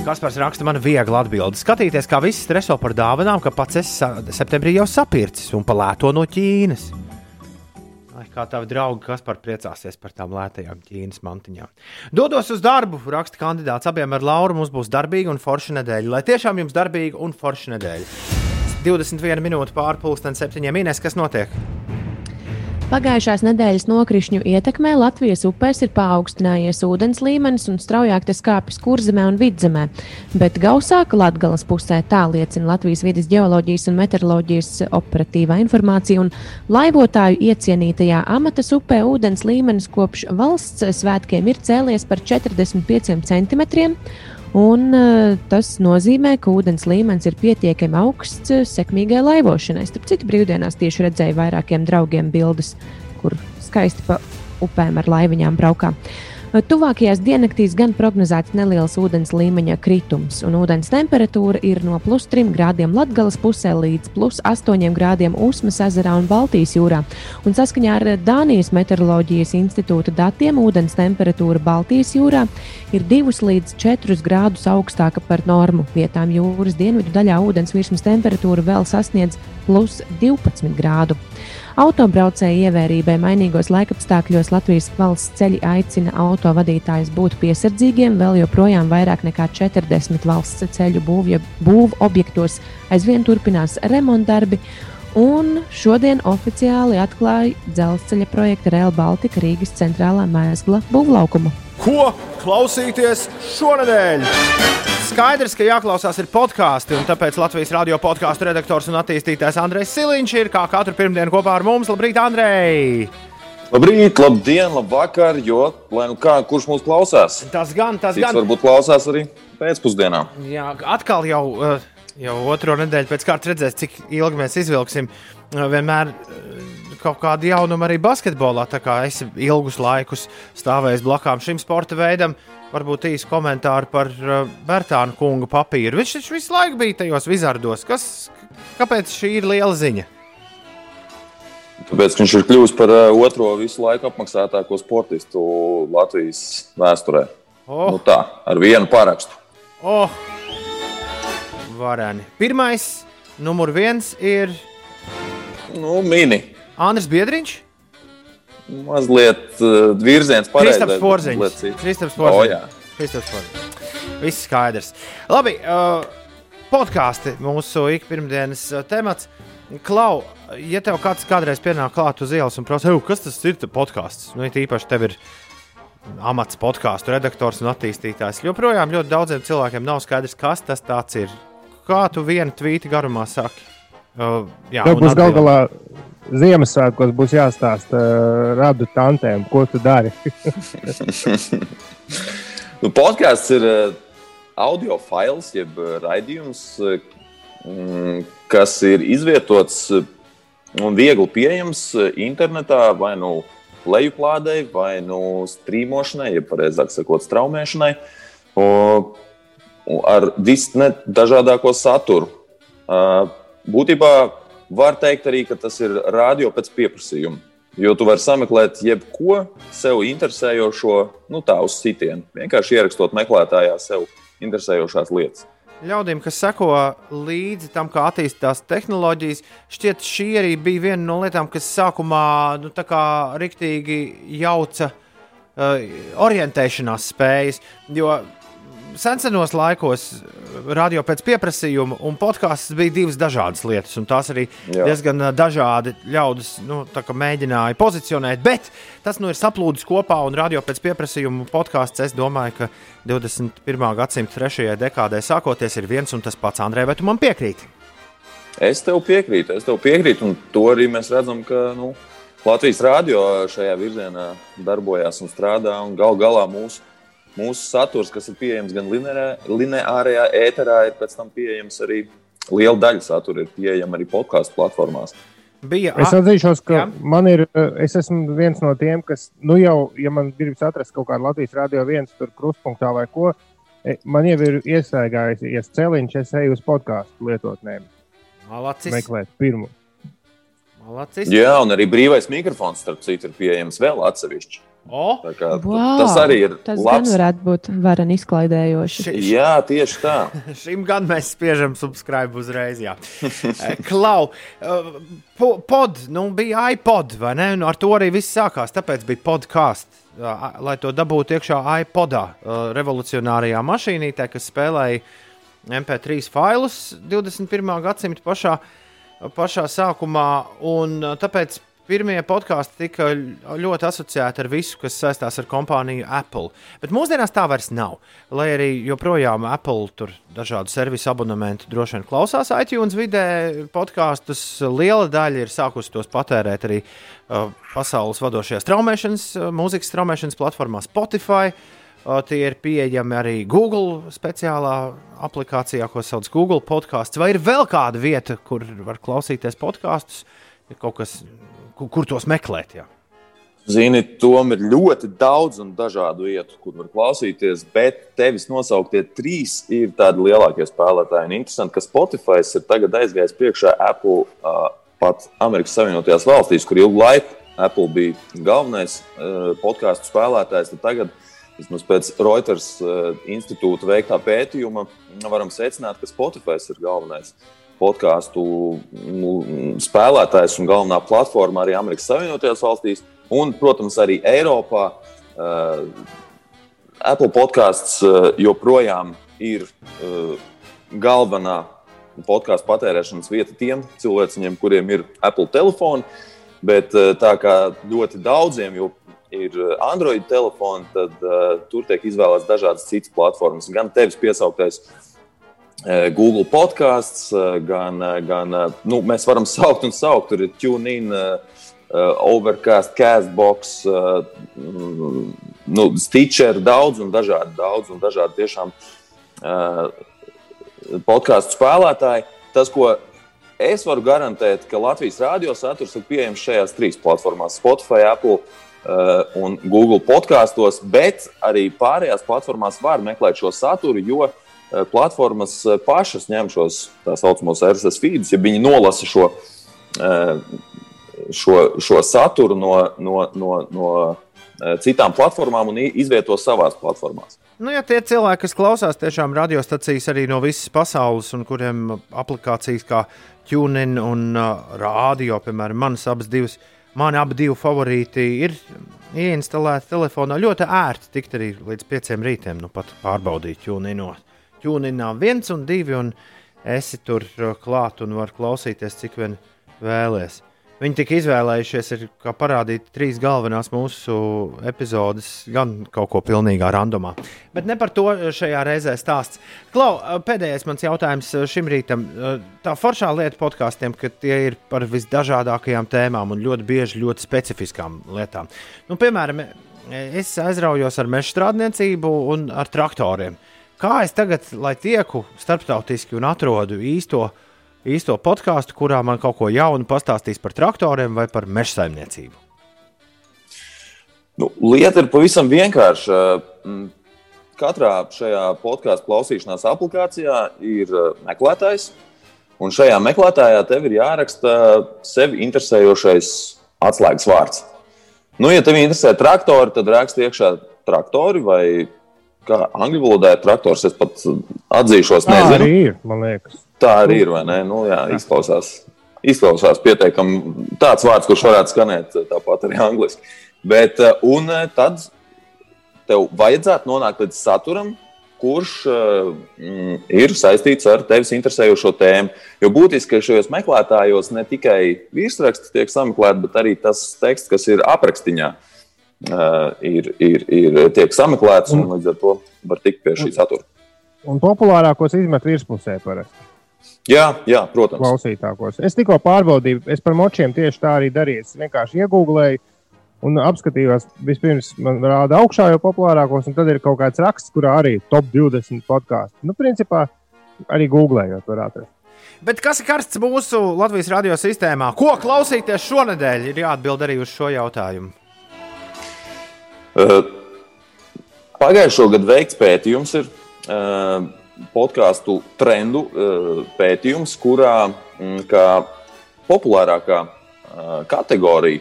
Kaspars raksta man viegli atbildi. Skatīties, kā visi streso par dāvanām, ka pats es septembrī jau sapircis un palēto no Ķīnas. Ai, kā tavi draugi, kas par priecāsies par tām lētajām Ķīnas mantiņām. Dodos uz darbu, raksta kandidāts. Abiem ar Lauru mums būs darbīga un forša nedēļa. Lai tiešām jums darbīga un forša nedēļa. 21 minūte pārpusdienas septiņiem minēs, kas notiek. Pagājušās nedēļas nokrišņu ietekmē Latvijas upēs ir paaugstinājies ūdens līmenis un straujāk tas kāpjas kurzemē un vidzemē, bet gausāk Latgales pusē tā liecina Latvijas vidas geoloģijas un meteoroloģijas operatīvā informācija un laivotāju iecienītajā amatas upē ūdens līmenis kopš valsts svētkiem ir cēlies par 45 centimetriem. Un, uh, tas nozīmē, ka ūdens līmenis ir pietiekami augsts uh, sekmīgai laivošanai. Starp citu, brīvdienās tieši redzēju vairākiem draugiem bildes, kur skaisti pa upēm ar laiviņām braukā. Tuvākajās diennaktīs gan prognozēts neliels ūdens līmeņa kritums, un ūdens temperatūra ir no plus 3 grādiem Latvijas pusē līdz plus 8 grādiem Usmas ezerā un Baltijas jūrā. Un saskaņā ar Dānijas meteoroloģijas institūta datiem ūdens temperatūra Baltijas jūrā ir 2 līdz 4 grādus augstāka par normu. Vietām jūras dienvidu daļā ūdens virsmas temperatūra vēl sasniedz plus 12 grādu. Autobraucēju ievērībai mainīgos laikapstākļos Latvijas valsts ceļi aicina autovadītājus būt piesardzīgiem. Vēl joprojām vairāk nekā 40 valsts ceļu būvja- būvu objektos aizvien turpinās remontdarbi. Un šodien oficiāli atklāja dzelzceļa projekta Rail Baltica Rīgas centrālā mēsla būvlaukuma. Ko klausīties šonadēļ? Skaidrs, ka jāklausās ir podkāsti, un tāpēc Latvijas radio podkāstu redaktors un attīstītājs Andrēs Siliņš ir kā katru pirmdienu kopā ar mums. Labrīt, Andrej! Labrīt, labdien, labvakar, jo, lai nu kā, kurš mūs klausās? Tas gan, tas Cits gan. varbūt klausās arī pēcpusdienā. Jā, atkal jau, eh, jau otro nedēļu pēc kārtas redzēs, cik ilgi mēs izvilksim. Eh, Vienmēr eh, kaut kāda jaunuma arī basketbolā. Tā kā es ilgus laikus stāvēju blakām šim sporta veidam, varbūt īsi komentāri par uh, Bērtānu kungu papīru. Viņš taču visu laiku bija tajos vizardos. Kas, kāpēc šī ir liela ziņa? Tāpēc viņš ir kļuvis par otro visu laiku apmaksātāko sportistu Latvijas vēsturē. Oh. Nu tā, ar vienu parakstu. Oh, vareni. Pirmais, numur viens ir Nu, mini. Andris Biedriņš. Mazliet uh, virziens pareizais. Kristaps Porziņš. Kristaps Porziņš. jā. Kristaps Porziņš. Viss skaidrs. Labi, uh, podkāsti mūsu ikpirmdienas uh, temats. Klau, ja tev kāds kādreiz pienāk klāt uz ielas un prasa, "Ej, kas tas ir podkāsts, nu, īpaši tev ir amats podkāstu redaktors un attīstītājs, joprojām ļoti daudziem cilvēkiem nav skaidrs, kas tas ir. Kā tu vienu tvīti garumā saki? Uh, jā, Tev un būs gal galā Ziemassvētkos būs jāstāsta uh, radu tantēm, ko tu dari. Nu, podkāsts ir uh, audio fails, jeb uh, raidījums, uh, kas ir izvietots uh, un viegli pieejams uh, internetā vai nu lejuplādei, vai nu strīmošanai, jeb pareizāk sakot, straumēšanai, o, un ar visdažādāko saturu. Būtībā var teikt arī, ka tas ir radio pēc pieprasījuma. Jo tu vari sameklēt jebko sev interesējošo, nu tā uz sitienu. Vienkārši ierakstot meklētājā sev interesējošās lietas. Ļaudīm, kas seko līdzi tam, kā attīstās tehnoloģijas, šķiet, šī arī bija viena no lietām, kas sākumā nu, riktīgi jauca uh, orientēšanās spējas. Jo senos laikos radio pēc pieprasījuma un podkāsts bija divas dažādas lietas, tās arī Jā. Diezgan dažādi ļaudis nu, mēģināja pozicionēt. Bet tas nu ir saplūdis kopā, un radio pēc pieprasījuma podkāsts, es domāju, ka 21. gadsimta trešajai dekādē sākoties ir viens un tas pats. Andrej, vai tu man piekrīti? Es tev piekrītu, es tev piekrītu, un to arī mēs redzam, ka nu, Latvijas rādio šajā virzienā darbojas un strādā. Un gal galā mūsu, mūsu saturs, kas ir pieejams gan lineārajā ēterā, ir pēc tam pieejams arī liela daļa satura, ir pieejama arī podkāstu platformās. Bija Es atzīšos, ka Jā. man ir, uh, es esmu viens no tiem, kas, nu jau, ja man gribas atrast kaut kādu Latvijas radio viens tur krustpunktā vai ko, e, man jau ir iesaigājies celiņš, es eju uz podkāstu lietotnēm, Malacis. meklēt pirmu. Malacis. Jā, un arī brīvais mikrofons, starp citu, ir pieejams vēl atsevišķi. O, Tā Kā, Wow, tas arī ir Tas labs. gan varētu būt varen izklaidējoši. ši, Jā, tieši tā. šim gan mēs spiežam subscribe uzreiz. jā. Eh, Klau, po- pod, nu bija iPod, vai ne? Nu, ar to arī viss sākās. Tāpēc bija podkāsts. Lai to dabūtu iekšā iPodā, eh, revolucionārajā mašīnītē, kas spēlēja MP3 failus 21. gadsimta pašā, pašā sākumā. Un tāpēc pirmie podkāsti tika ļoti asociēti ar visu, kas saistās ar kompāniju Apple. Bet mūsdienās tā vairs nav. Lai arī joprojām Apple tur dažādu servisu abonementu droši vien klausās iTunes vidē, podkāstus liela daļa ir sākusi tos patērēt arī uh, pasaules vadošajās straumēšanas, uh, mūzikas straumēšanas platformā Spotify. Uh, Tie ir pieejami arī Google speciālā aplikācijā, ko sauc Google podkāsts. Vai ir vēl kāda vieta, kur var klausīties podkāstus? Ir kaut kas, kur, kur tos meklēt? Jā. Zini, tom ir ļoti daudz un dažādu vietu, kur var klausīties, bet tevis nosauktie trīs ir tādi lielākie spēlētāji. Un interesanti, ka Spotify ir tagad aizgājis priekšā Apple uh, pat Amerikas Savienotajās valstīs, kur ilgu laiku Apple bija galvenais uh, podkāstu spēlētājs. Tagad, vismaz pēc Reuters uh, institūta veiktā pētījuma, varam secināt, ka Spotify ir galvenais podkāstu nu, spēlētājs un galvenā platforma arī Amerikas Savienotajās valstīs. Un, protams, arī Eiropā uh, Apple podkāsts uh, joprojām ir uh, galvenā podkāstu patērēšanas vieta tiem cilvēkiem, kuriem ir Apple telefoni. Bet uh, tā kā ļoti daudziem ir Android telefoni, tad uh, tur tiek izvēlēts dažādas citas platformas. Gan tevis piesauktais uh, Google podkāsts, uh, gan, uh, gan nu, mēs varam saukt un saukt, tur ir TuneIn. Overcast, Castbox, mm, nu, Stitcher, daudz un dažādi, daudz un dažādi tiešām podkāstu spēlētāji. Tas, ko es varu garantēt, ka Latvijas radio saturs ir pieejams šajās trīs platformās - Spotify, Apple un Google podkāstos, bet arī pārējās platformās var meklēt šo saturu, jo uh, platformas uh, pašas ņem šos tā saucamos RSS feedus, ja viņi nolasa šo. Uh, šo, šo saturu no, no, no, no eh, citām platformām un izvieto savās platformās. Nu, ja tie cilvēki, kas klausās tiešām radiostacijas arī no visas pasaules, un kuriem aplikācijas kā TuneIn un uh, Rādio, piemēram, manas abas divas, mani abi divi favorīti ir ieinstalēti telefonā. Ļoti ērti tikt arī līdz pieciem rītiem, nu pat pārbaudīt TuneIn. TuneIn viens un divi, un esi tur uh, klāt un var klausīties, cik vien vēlēsies. Viņi tika izvēlējušies, ir, kā parādīt, trīs galvenās mūsu epizodes, gan kaut ko pilnīgā randomā. Bet ne par to šajā reizē stāsts. Klau, pēdējais mans jautājums šim rītam. Tā foršā lieta podkāstiem, ka tie ir par visdažādākajām tēmām un ļoti bieži ļoti specifiskām lietām. Nu, piemēram, es aizraujos ar meža strādniecību un ar traktoriem. Kā es tagad, tieku starptautiski un atrodu īsto īsto podkāstu, kurā man kaut ko jaunu pastāstīs par traktoriem vai par meža saimniecību. Nu, lieta ir pavisam vienkārša. Mm, Katrā šajā podkāstu klausīšanās aplikācijā ir uh, meklētājs, un šajā meklētājā tev ir jāraksta sevi interesējošais atslēgas vārds. Nu, ja tev interesē traktori, tad raksti iekšā traktori vai kā angļu valodā ir traktors. Es pat atzīšos, Tā nezinu. arī ir, man liekas. Tā arī ir, vai ne? Nu, jā, izklausās, izklausās pietiekami tāds vārds, kurš varētu skanēt tāpat arī angliski. Bet, eh, un tad tev vajadzētu nonākt līdz saturam, kurš mm, ir saistīts ar tevis interesējošo tēmu. Jo būtiski, ka šajos meklētājos ne tikai virsraksts tiek sameklēts, bet arī tas teksts, kas ir aprakstiņā, ir, ir, ir tiek sameklēts un līdz ar to var tikt pie šī satura. Un populārākos izmet virspusē parasti. Jā, jā, protams. klausītākos. Es tikko pārbaudīju, es par močiem tieši tā arī darīju. Es vienkārši iegūlēju un apskatījos, vispirms man rāda augšā jau populārākos, un tad ir kaut kāds raksts, kurā arī top 20 podkāstu. Nu, principā arī googlējot, var atrast. Bet kas ir karsts mūsu Latvijas radio sistēmā? Ko klausīties šonadēļ? Ir jāatbild arī uz šo jautājumu. Uh, Pagājušo gadu veikts pētījums ir uh, podkāstu trendu uh, pētījums, kurā mm, kā populārākā kategorija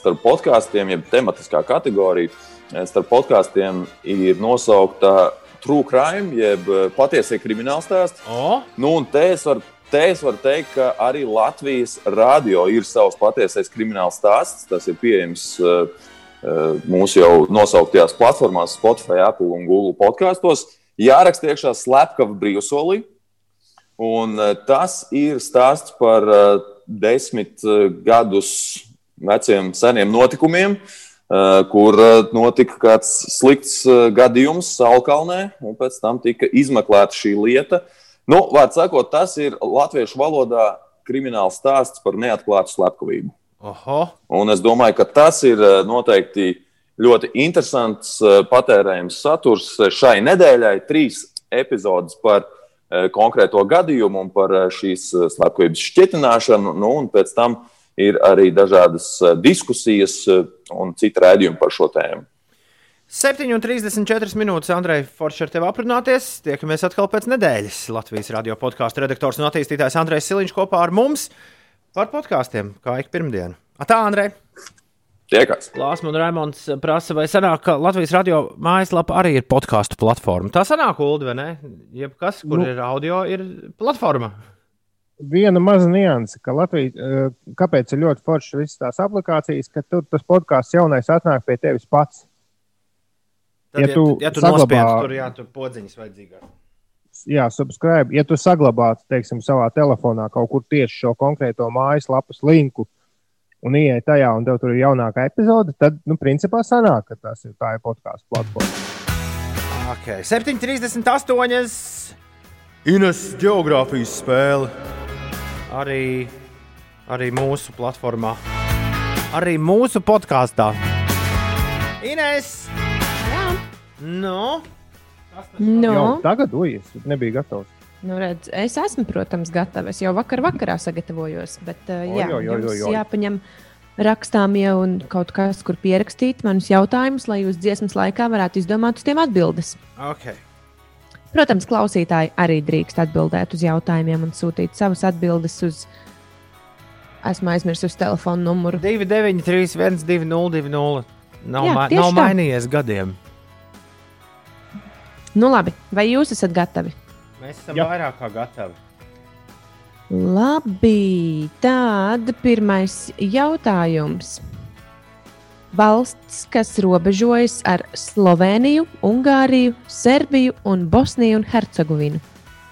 starp podkāstiem, jeb tematiskā kategorija eh, starp podkāstiem ir nosaukta True Crime, jeb eh, patiesie krimināla stāsti. O, Nu, un te es varu te es varu teikt, ka arī Latvijas radio ir savs patiesais krimināls stāsts. Tas ir pieejams mūsu jau nosauktajās platformās, Spotify, Apple un Google podkastos. Jāraksta iekšā slepkava brīvsolī. Un uh, tas ir stāsts par uh, desmit gadus veciem seniem notikumiem, kur notika kāds slikts gadījums Salkalnē, un pēc tam tika izmeklēta šī lieta. Nu, Vārds sakot, tas ir latviešu valodā krimināls stāsts par neatklātu slepkavību. Oho, Un es domāju, ka tas ir eh, noteikti ļoti interesants, eh, patērējams saturs šai nedēļai. Trīs epizodes par eh, konkrēto gadījumu un par eh, šīs eh, slepkavības šķietināšanu, nu, un pēc tam ir arī dažādas eh, diskusijas eh, un citi rādījumi par šo tēmu. 7,34 minūtes, Andrej, Forši ar tevi aprunāties. Tiekamies atkal pēc nedēļas. Latvijas radio podkāstu redaktors un attīstītājs Andrejs Siliņš kopā ar mums par podkāstiem, kā ik pirmdienu. Tā, Andrej! Tiekās! Lāsma un Raimons prasa, vai sanāk, ka Latvijas radio mājaslapa arī ir podkāstu platforma. Tā sanāk, Ulu, vai ne? Jebkas, kur Nu. ir audio, ir platforma. Viena maza nianse, ka Latvija, eh, kāpēc ir ļoti foršas visas tās aplikācijas, ka tur tas podkāsts jaunais atnāk pie tevis pats. Tad, Ja tu ja tu saglabā- nospiež tur, jā, tur podziņas vajadzīgās. Jā, subscribe. Ja tu saglabātu, teiksim, savā telefonā kaut kur tieši šo konkrēto mājaslapas linku un ieej tajā, un tev tur ir jaunākā epizode, tad, nu, principā sanāk, ka tas ir tā ir podkāstu platforma. Okay. 7,38. Ines geogrāfijas spēle. Arī, arī mūsu platformā. Arī mūsu podkāstā. Ines! Nu, Nu, Jau tagad, ui, es nebiju gatavs. nu redz, es esmu, protams, gatava. Es jau vakar vakarā sagatavojos, bet uh, jā, oi, jums oi, oi. jāpaņem rakstām jau un kaut kas, kur pierakstīt manus jautājumus, lai jūs dziesmas laikā varētu izdomāt uz tiem atbildes. okay. Protams, klausītāji arī drīkst atbildēt uz jautājumiem un sūtīt savas atbildes uz. Esmu aizmirsis telefonu numuru. 293, 1202. Nav, Jā, ma nav mainījies gadiem. Nu, labi, vai jūs esat gatavi? Mēs esam Jā. vairāk kā gatavi. Labi, tad pirmais jautājums. Valsts, kas robežojas ar Sloveniju, Ungāriju, Serbiju un Bosniju un Hercegovinu.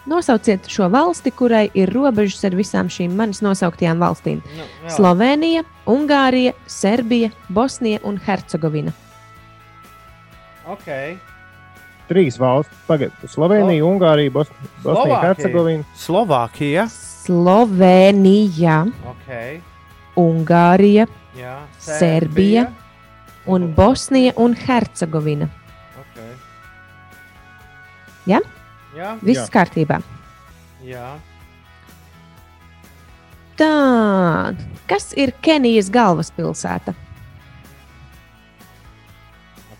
Nosauciet šo valsti, kurai ir robežas ar visām šīm manis nosauktajām valstīm. Nu, jā. Slovenija, Ungārija, Serbija, Bosnija un Hercegovina. okay. Trīs valsts, pagaidiet, Slovenija, Ungārija, Bos Bosnija. Hercegovina. Slovākija. Slovenija, Okay. Ungārija Jā, Serbija. un Bosnija un Hercegovina. Okay. Ja? Jā, Viss Jā. kārtībā. jā. Tā, kas ir Kenijas galvaspilsēta?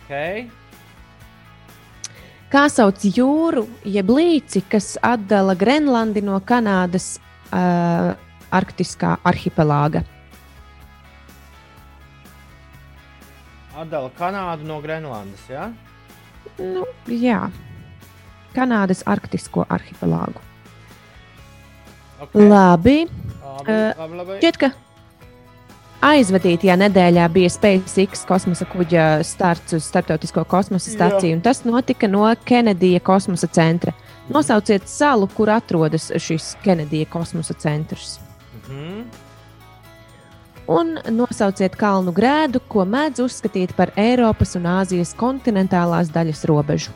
Okay. Kā sauc jūru, jeb līci, kas atdala Grenlandi no Kanādas uh, arktiskā arhipelāga? Atdala Kanādu no Grenlandes. Ja? Nu, jā, Kanādas arktisko arhipelāgu. Okay. Labi, Labi, labi, labi. šķiet, ka aizvadītajā nedēļā bija SpaceX kosmosa kuģa starts uz Startautisko kosmosa staciju, un tas notika no Kenedija kosmosa centra. Nosauciet salu, kur atrodas šis Kenedija kosmosa centrs. Mhm. Un nosauciet kalnu grēdu, ko mēdz uzskatīt par Eiropas un Āzijas kontinentālās daļas robežu.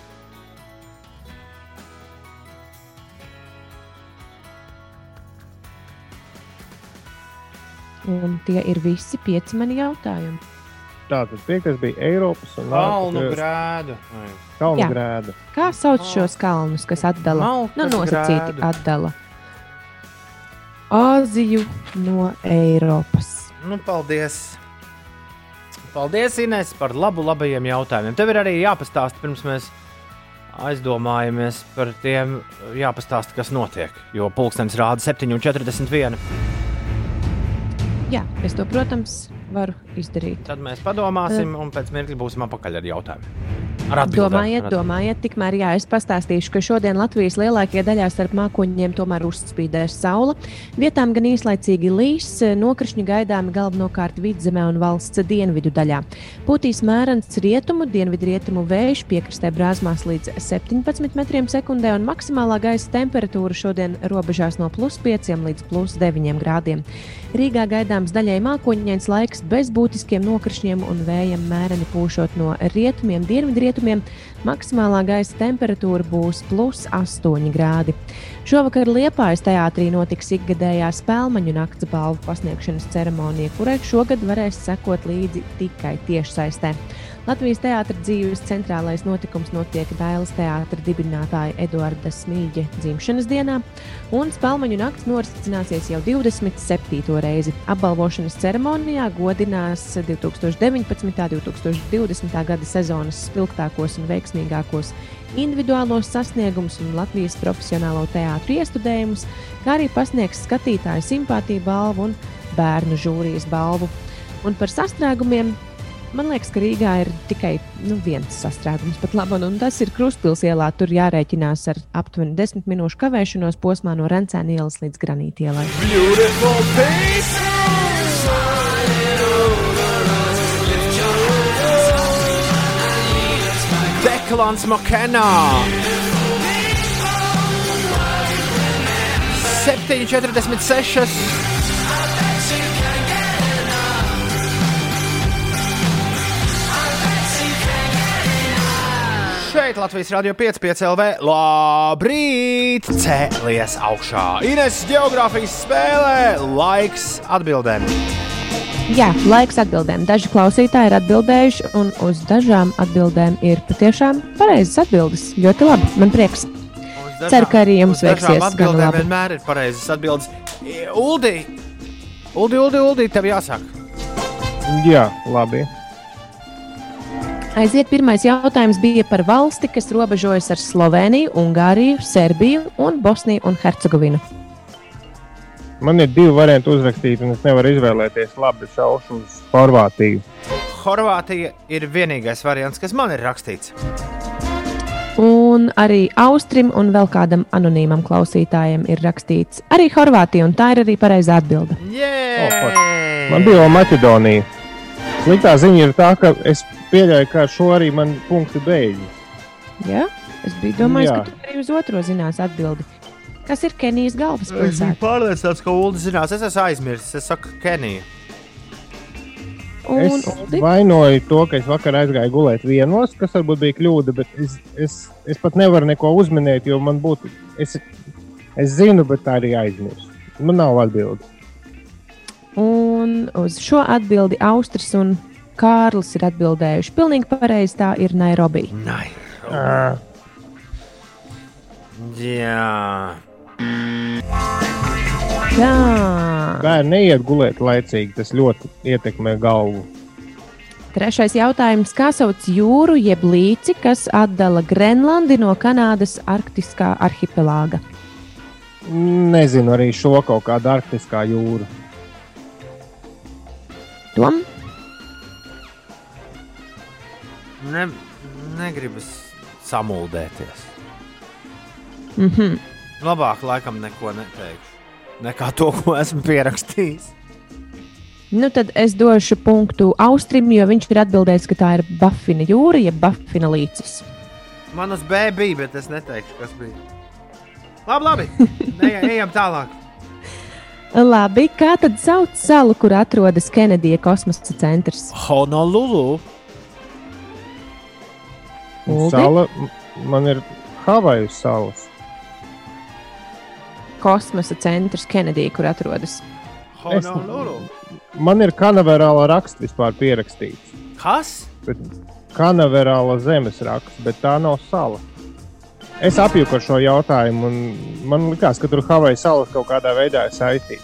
Un tie ir visi pieci mani jautājumi. Tātad piektais bija Eiropas un Kalnu. Ai. Kalnu grēda. Kā sauc šos kalnus, kas atdala? Maltas Nu, nosacīti grēdu. atdala Āziju no Eiropas. Nu, paldies! Paldies, Ines, par labu, labajiem jautājumiem. Tev ir arī jāpastāsta, pirms mēs aizdomājamies par tiem, jāpastāsta, kas notiek. Jo pulkstenis rāda 7,41. Jā, es to, protams, varu izdarīt. Tad mēs padomāsim, un pēc mirkļa būsim apakaļ ar jautājumiem. Ar atbildēm, Domājiet, ar domājiet, tikmēr jā, es pastāstīšu, ka šodien Latvijas lielākajā daļā starp mākoņiem tomēr uzspīdēs saule. Vietām gan īslaicīgi līs, nokrišņi gaidāmi galvenokārt vidzemē un valsts dienvidu daļā. Pūtīs mērens rietumu, dienvidrietumu vējš piekrastē brāzmās līdz 17 metriem sekundē, un maksimālā gaisa temperatūra šodien robežās no plus 5 līdz plus 9 grādiem. Rīgā gaidāms daļai mākoņains laiks bez būtiskiem nokrišņiem un vējiem mēreni pūšot no rietumiem, dienvidrietumiem. Maksimālā gaisa temperatūra būs plus 8 grādi. Šovakar Liepājas teātrī notiks ikgadējā spēļu nakts balvu pasniegšanas ceremonija, kurai šogad varēs sekot līdzi tikai tiešsaistē. Latvijas teātris dzīves centrālais notikums notiek Dailas teātris dibinātāja Eduarda Smīļa dzimšanas dienā, un Spēlmaņu nakts norisināsies jau 27. reizi. Apbalvošanas ceremonijā godinās 2019. un 2020. gada sezonas spilgtākos un veiksmīgākos individuālos sasniegumus un Latvijas profesionālo teātru iestudējumus, kā arī pasniegs skatītāju simpātiju balvu un bērnu žūrijas balvu. Un par sastrēgumiem Man liekas, ka Rīgā ir tikai nu, viens sastrēgums, pat labi, un tas ir Krustpils ielā. Tur jārēķinās ar aptuveni 10 minūšu kavēšanos posmā no Rencēna ielas līdz Granīta ielai. Deklāns Makena! 7,46. Šeit Latvijas Rādio 5,5 LV. Labrīt! Cēlies augšā! Ines geogrāfijas spēlē laiks atbildēm. Jā, laiks atbildēm. Daži klausītāji ir atbildējuši, un uz dažām atbildēm ir patiešām pareizas atbildes. Ļoti labi, man prieks. Dažām- Ceru, ka arī jums veiksies Atbildēm labi. vienmēr ir pareizas atbildes. Uldi! Uldi, Uldi, Uldi, tev jāsāk. Jā, labi. Aiziet, pirmais jautājums bija par valsti, kas robežojas ar Sloveniju, Ungāriju, Serbiju un Bosniju un Hercegovinu. Man ir divi varianti uzrakstīt, un es nevaru izvēlēties. Labi, šaušu uz Horvātiju. Horvātija ir vienīgais variants, kas man ir rakstīts. Un arī Austrim un vēl kādam anonīmam klausītājam ir rakstīts arī Horvātija, un tā ir arī pareizā atbilde. Jē! Man bija jau Maķedonija. Sliktā ziņa ir tā, ka es pieļauju, ka šo arī man punkti beidzas. Ja? Es biju domājis, Jā. ka tu arī uz otro zinās atbildi. Kas ir Kenijas Es biju galvaspilsēta? pārliecināts, ka Ulu zinās. Es esmu aizmirsis. Es saku, Kenija. Un, Es Uldi? vainoju to, ka es vakar aizgāju gulēt vienos, kas varbūt bija kļūda, bet es, es, es pat nevaru neko uzminēt, jo man būtu. Es, es zinu, bet tā arī aizmirsu. Man nav atbildes. Un uz šo atbildi Austris un Kārlis ir atbildējuši. Pilnīgi pareizi tā ir Nairobi. Nai. Ā, Jā. Jā, Bērni neiet gulēt laicīgi, tas ļoti ietekmē galvu. trešais jautājums. Kā sauc jūru jeb līci, kas atdala Grenlandi no Kanādas arktiskā arhipelāga? Nezinu arī šo kaut kādu arktiskā jūru. Tom? Ne, negribas samuldēties. Mhm. Labāk, laikam, neko neteikšu. Nekā to, ko esmu pierakstījis. Nu, tad es došu punktu Austrim, jo viņš ir atbildējis, ka tā ir Bafina jūra, jeb Bafina līcis. Man uz B bija, bet es neteikšu, kas bija. Labi, labi. Ne, ejam tālāk. Labi, kā tad sauc salu, kur atrodas Kenedija kosmosa centrs? Honolulu. Uldi? Sala, man ir Havaju salas. Kosmosa centrs Kenedija, kur atrodas. Honolulu. Man ir kanaverāla raksts vispār pierakstīts. Kas? Bet kanaverāla zemes raksts, bet tā nav sala. Es apjuku ar šo jautājumu, un man liekas, ka tur Havaju salas kaut kādā veidā ir saistīta.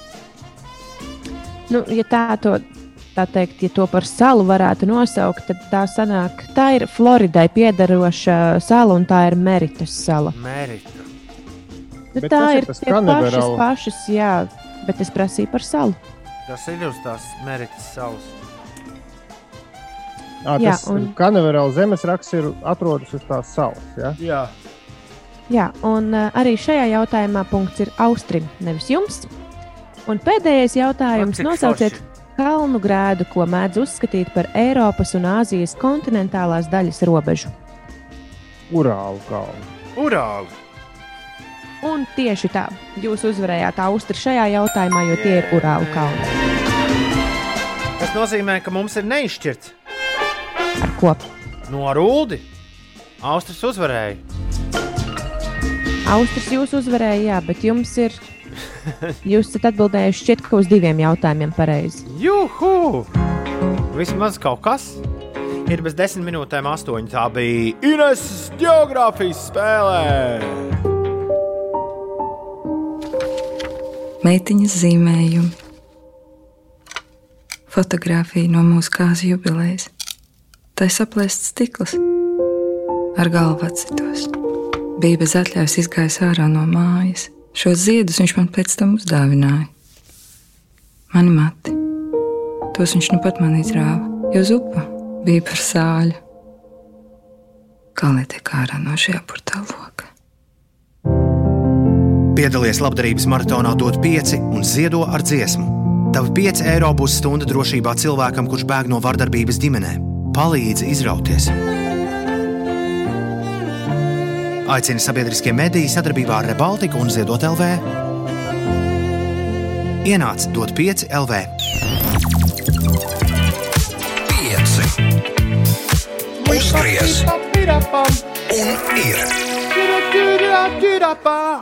Nu, ja tā, to, tā teikt, ja to par salu varētu nosaukt, tad tā sanāk, tā ir Floridai piederoša sala un tā ir Meritas sala. Mērita. Nu, Bet tā ir tas pašas, pašas, jā, bet es prasīju par salu. Tas ir uz tās Meritas salas. À, Jā, tas un- kanaverāla zemes raksts ir atrodas uz tās salas. Ja? Jā. Jā, un uh, arī šajā jautājumā punkts ir Austrim, nevis jums. Un pēdējais jautājums. Nosauciet kalnu grēdu, ko mēdz uzskatīt par Eiropas un Āzijas kontinentālās daļas robežu. Urālu kalnu. Urāli. Un tieši tā, jūs uzvarējāt Austri šajā jautājumā, jo tie ir Urālu kalni. Tas nozīmē, ka mums ir neizšķirts. Ar ko? No Rūdi. Austrijas uzvarēja. Austris jūs uzvarējāt, jā, bet jums ir. Jūs esat atbildējuši šķiet, ka uz diviem jautājumiem pareizi. Juhu! Vismaz kaut kas. Ir bez desmit minūtēm astoņi. Tā bija Ines geogrāfijas spēlē. meitiņas zīmējumi, fotografija no mūsu kāzu jubilejas. Tā ir saplēsts stikls ar galvu atsitos. Bija bez atļaujas izgājis ārā no mājas. Šos ziedus viņš man pēc tam uzdāvināja. Mani mati. Tos viņš nu pat man izrāva, jo zupa bija par sāļu. Kā lai tiek ārā no šī apurtā loka? Piedalies labdarības maratonā, dod 5 un ziedo ar dziesmu. Tavi 5 eiro būs stunda drošībā cilvēkam, kurš bēg no vardarbības ģimenē. Palīdzi izrauties! Aicini sabiedriskie mediji sadarbībā ar Rebaltiku un Ziedot LV. Ienāc dot 5 LV. 5. Uzgriez! Un ir!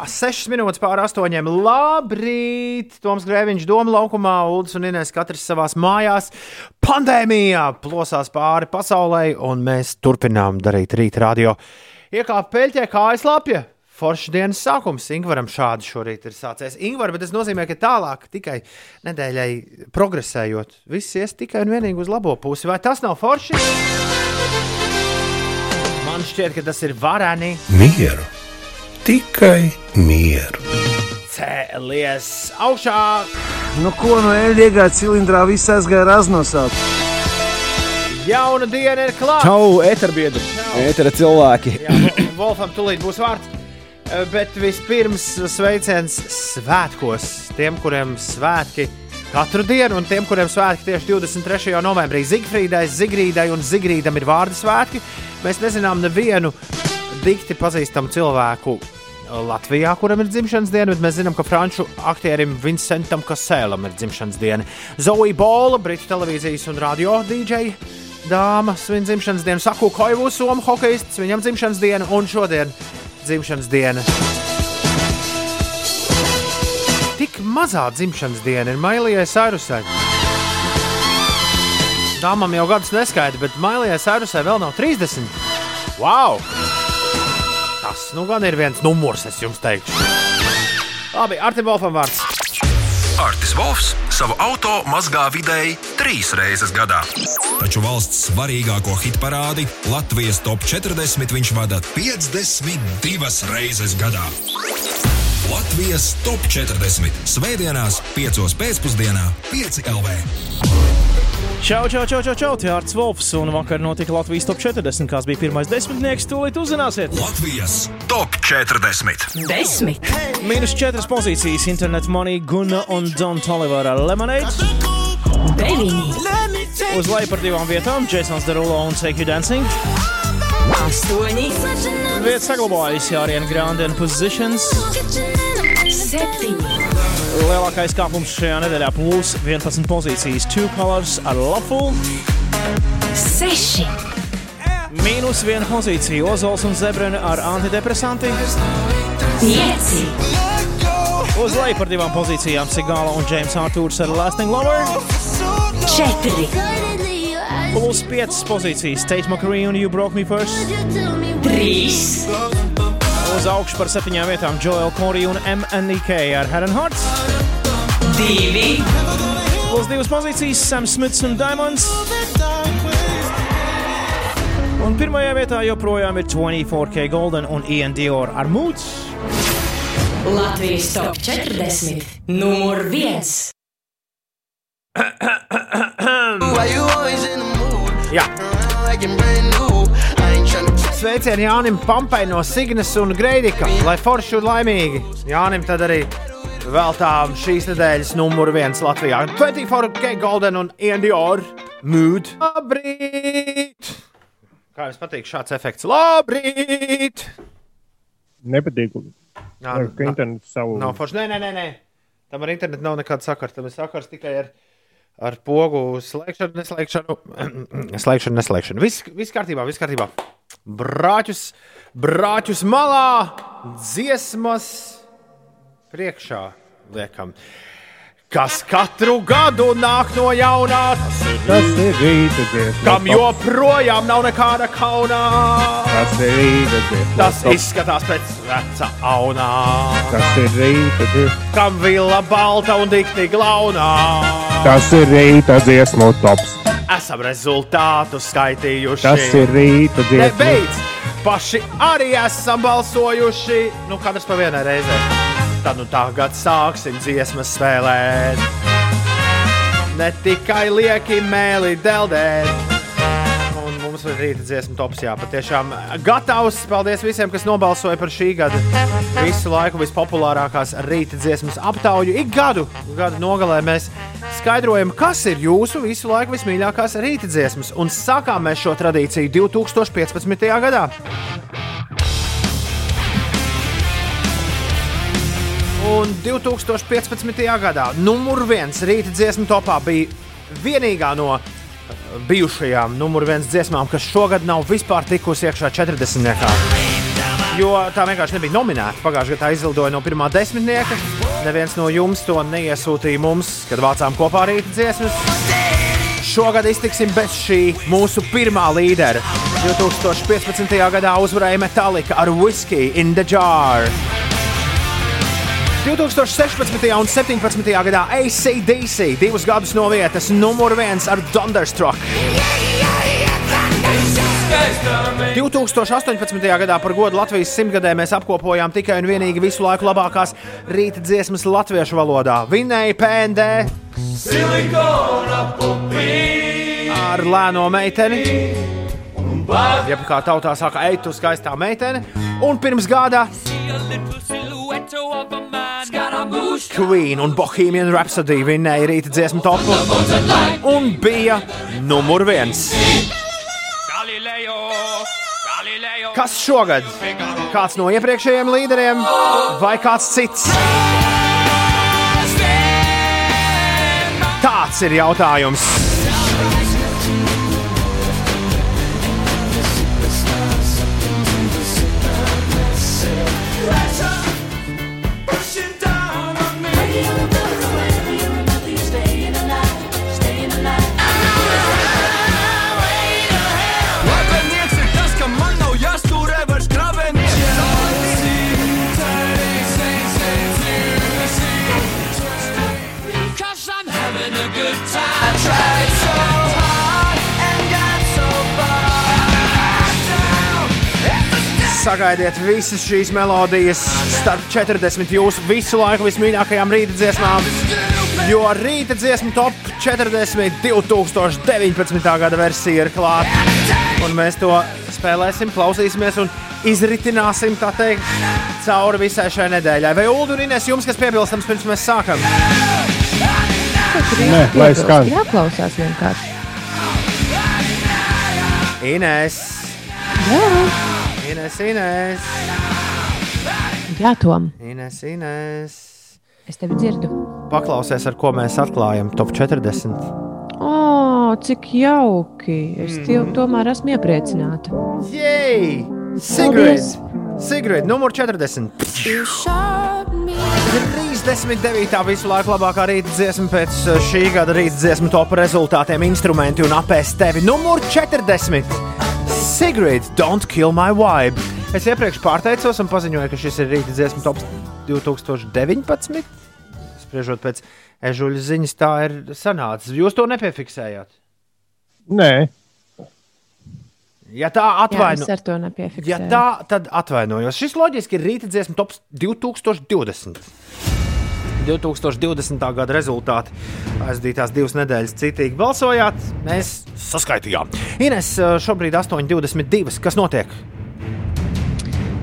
6 minūtes pār 8. Labrīt! Toms Grēviņš, Doma laukumā, Ulas un Inês katrs savā mājās. Pandēmijā plosās pāri pasaulē, un mēs turpinām darīt rīta radio. Iekāpa peļķē, kājas lapja. Foršs dienas sākums Ingūram šādi šorīt ir sācies. Ingūram, bet tas nozīmē, ka tālāk, tikai nedēļai progresējot, viss ies tikai un vienīgi uz labo pusi. Vai tas nav forši? Man šķiet, ka tas ir vareni. Mieru! Tikai mieru! Cēlies augšā! Nu, ko no eļļa cilindrā viss aizgāja raznosāt? Jauna diena ir klāta! Čau, eterbiedri! Etera cilvēki! Jā, Wolfam tūlīt būs vārds. Eh, Bet vispirms sveiciens svētkos tiem, kuriem svētki katru dienu, un tiem, kuriem svētki tieši 23. novembrī. Zigfrīdai, Zigrīdai un Zigrīdam ir vārdu svētki. Mēs nezinām nevienu dikti pazīstamu cilvēku Latvijā, kuram ir dzimšanas diena, bet mēs zinām, ka franču aktierim Vincentam Kasēlam ir dzimšanas diena. Zoe Bola, Britu televīzijas un radio DJ. Dāma svin dzimšanas dienu, Saku Koivu, Somu hokeists, viņam dzimšanas diena un šodien dzimšanas diena. Tik mazā dzimšanas diena ir Mailijai Sairusai. Dāmam jau gadus neskaidrs, bet Mailijai Sairusai vēl nav 30. Wow! Tas nu gan ir viens numurs, es jums teikšu. Labi, Artiņš Volfam vārds. Artis Volfs savu auto mazgā vidēji trīs reizes gadā. Taču valsts svarīgāko hit parādi Latvijas top 40 viņš vada 52 reizes gadā. Latvijas top 40. Svētdienās, 5. pēcpusdienā, 5 LV. Čau, čau, čau, čau, čau, te Arts Volfs, un vakar notika Latvijas top 40, kas bija pirmais desmitnieks, tūlīt uzzināsiet. Latvijas top 40. Desmit! Mīnus četras pozīcijas - Internet Money, Guna un Don Tolivera Lemonade. Deviņi! Uz leju par divām vietām - Jasons Derulo un Take You Dancing. Astoņi! Vietas saglabājas Jāriena Grande and Positions. Septiņi! Lielākais kāpums šajā nedēļā - plus 11 pozīcijas - Two Colors ar Lawful. Seši! Mīnus viena pozīcija - Ozols un Zebrena ar antidepresanti. Pieci! Uz leju par divām pozīcijām - Sigāla un James Arthurs ar Lasting Lover. Četri! Plus 5 pozīcijas - Tate McCree un You Broke Me First. Trīs! uz augšu par septiņām vietām Joel Corey un MNK ar Heron Hearts. Divi. Plus divas pozīcijas Sam Smiths un Diamonds. Un pirmajā vietā joprojām ir 24K Golden un Ian Dior ar Moods. Latvijas top 40. Numur 1. Sveicieni Jānim Pampai no Signas un Greidika, lai forši un laimīgi. Jānim tad arī veltām šīs nedēļas numuru viens Latvijā. 24K Golden un Indior Mood. Labrīt! Kā jums patīk šāds efekts? Labrīt! Nepatīk. Jā, Liekas, ka internets savu. Nav forši. Nē, nē, nē. Tam ar internetu nav nekāda sakara. Tam ir sakars tikai ar, ar pogu slēgšanu, neslēgšanu. slēgšanu, neslēgšanu. Viss, viss kārtībā, viss kārtībā. Brāķus, brāķus malā, dziesmas priekšā liekam. kas katru gadu nāk no jaunā. Tas ir, Tas ir rīta dziesma. kam joprojām nav nekāda kaunā. Tas ir rīta dziesma. Tas izskatās pēc veca aunā. Tas ir rīta dziesma. Kam vila balta un dikti glaunā. Tas ir rīta dziesmu tops. Esam rezultātu skaitījuši. Tas ir rīta dziesma. Nebeidz! Paši arī esam balsojuši. Nu, katrs pa vienai reizei. Tad nu tagad sāksim dziesmas spēlēt. Ne tikai lieki mēlī deldēt. Un mums ir rīta dziesmu tops, jā, patiešām gatavs. Paldies visiem, kas nobalsoja par šī gada visu laiku vispopulārākās rīta dziesmas aptauju. Ik gadu, gada nogalē mēs skaidrojam, kas ir jūsu visu laiku vismīļākās rīta dziesmas. Un sākām mēs šo tradīciju 2015. gadā. Un 2015. gadā numur viens rīta dziesmu topā bija vienīgā no bijušajām numur viens dziesmām, kas šogad nav vispār tikusi iekšā 40. -niekā. Jo tā vienkārši nebija nominēta. Pagājušajā gadā tā izlidoja no pirmā desmitnieka. Neviens no jums to neiesūtīja mums, kad vācām kopā rīta dziesmas. Šogad iztiksim bez šī mūsu pirmā līdera. 2015. gadā uzvarēja Metallica ar Whiskey in the Jar. 2016. un 2017. gadā ACDC divus gadus no vietas, numur viens ar Thunderstruck. 2018. gadā par godu Latvijas simtgadē mēs apkopojām tikai un vienīgi visu laiku labākās rīta dziesmas latviešu valodā. Vinēja PND ar lēno meiteni. Jeb kā tautā saka, ej, tu skaistā meitene. Un pirms gada Queen un Bohemian Rhapsody vinnēja rīta dziesmu topu un bija numur viens. Kas šogad? Kāds no iepriekšējiem līderiem vai kāds cits? Tāds ir jautājums. Sagaidiet visas šīs melodijas starp 40 jūsu visu laiku vismīļākajām rīta dziesmām. Jo rīta dziesmu top 40 2019. gada versija ir klāta. Un mēs to spēlēsim, klausīsimies un izritināsim tā teikt cauri visai šai nedēļai. Vai Ulu un Inês jums kas piebilstams pirms mēs sākam? Nē, lai skan. Jāklausās vienkārši. Inês, Jā, Inês, Inês, Jā Tom, Inês, Inês. es tevi dzirdu. Paklausies, ar ko mēs atklājam top 40. O, cik jauki! Es mm. tomēr esmu iepriecināta. Jej! Sigrid! Sigrid, numur 40. 39. visu laiku labākā rīta dziesma pēc uh, šī gada rīta dziesmu top rezultātiem, instrumenti un apēst tevi. Numur 40. Sigrid, don't kill my vibe. Es iepriekš pārteicos un paziņoju, ka šis ir rīta dziesmu tops 2019. Spriežot pēc ežuļa ziņas, tā ir sanācis. Jūs to nepiefiksējāt. Nē, Ja tā Jā, atvaino, ar to nepiefiksēju. ja tā, tad atvainojos. Šis loģiski ir rīta dziesmu tops 2020. 2020. gada rezultāti. Aizdītās divas nedēļas citīgi balsojāt, mēs saskaitījām. Ines, šobrīd 8,22. Kas notiek?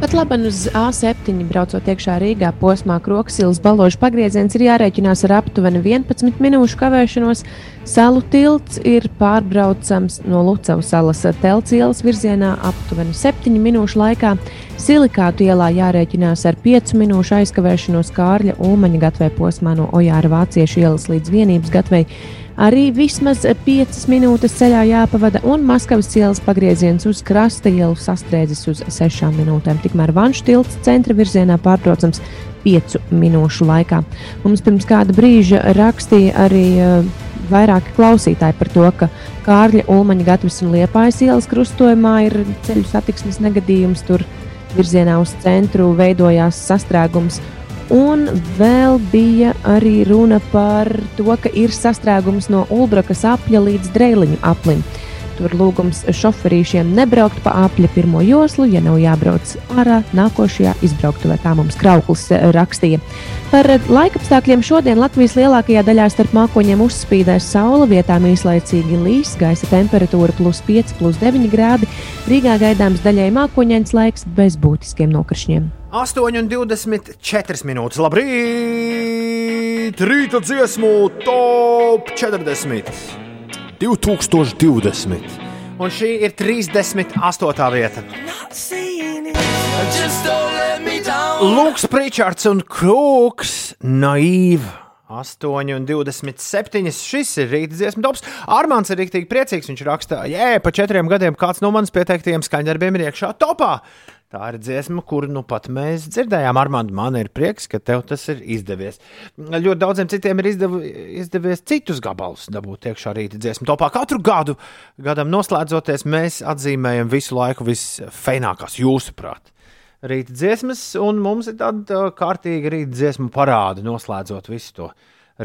Pat labi, uz A7 braucot iekšā Rīgā posmā Kroksilas balāžu pagrieziens ir jārēķinās ar aptuveni 11 minūšu kavēšanos. Salu tilts ir pārbraucams no Lucavas salas telts ielas virzienā aptuveni 7 minūšu laikā. Silikātu ielā jārēķinās ar 5 minūšu aizkavēšanos Kārļa Ulmaņa gatvē posmā no Ojāra Vāciešu ielas līdz vienības gatvei. Arī vismaz 5 minūtes ceļā jāpavada, un Maskavas ielas pagrieziens uz krasta ielu sastrēdzis uz 6 minūtēm. Tikmēr Vanšu tilts centra virzienā pārtraucams 5 minūšu laikā. Mums pirms kāda brīža rakstīja arī uh, vairāki klausītāji par to, ka Kārļa, Ulmaņa, Gatavas un Liepājas ielas krustojumā ir ceļu satiksmes negadījums. Tur virzienā uz centru veidojās sastrēgums. Un vēl bija arī runa par to, ka ir sastrēgums no Ulbrakas apļa līdz Dreiliņu aplim. Tur lūgums šoferīšiem nebraukt pa apļa pirmo joslu, ja nav jābrauc ārā nākošajā izbrauktuvē, kā mums Krauklis eh, rakstīja. Par laikapstākļiem šodien Latvijas lielākajā daļā starp mākoņiem uzspīdēs saule, vietām īslaicīgi līs, gaisa temperatūra plus 5, plus 9 grādi. Rīgā gaidāms daļai mākoņains laiks bez būtiskiem nokrišņiem. 8,24 minūtes. Labrīt! Rīta dziesmu top 40! 2020. Un šī ir 38. vieta. Lūks, Pričards un Krūks, naīvi. 8, un 27. Šis ir rīta dziesmu tops. Armāns ir rīktīgi priecīgs. Viņš raksta, jē, pa četriem gadiem kāds no manis pieteiktajiem skaņdarbiem ir iekšā topā. Tā ir dziesma, kuru nu pat mēs dzirdējām. Armand, man ir prieks, ka tev tas ir izdevies. Ļoti daudziem citiem ir izdev, izdevies citus gabalus dabūt iekšā rīta dziesmu topā. Katru gadu, gadam noslēdzoties, mēs atzīmējam visu laiku visfeinākās, jūsuprāt, rīta dziesmas, un mums ir tāda kārtīga rīta dziesmu parāda, noslēdzot visu to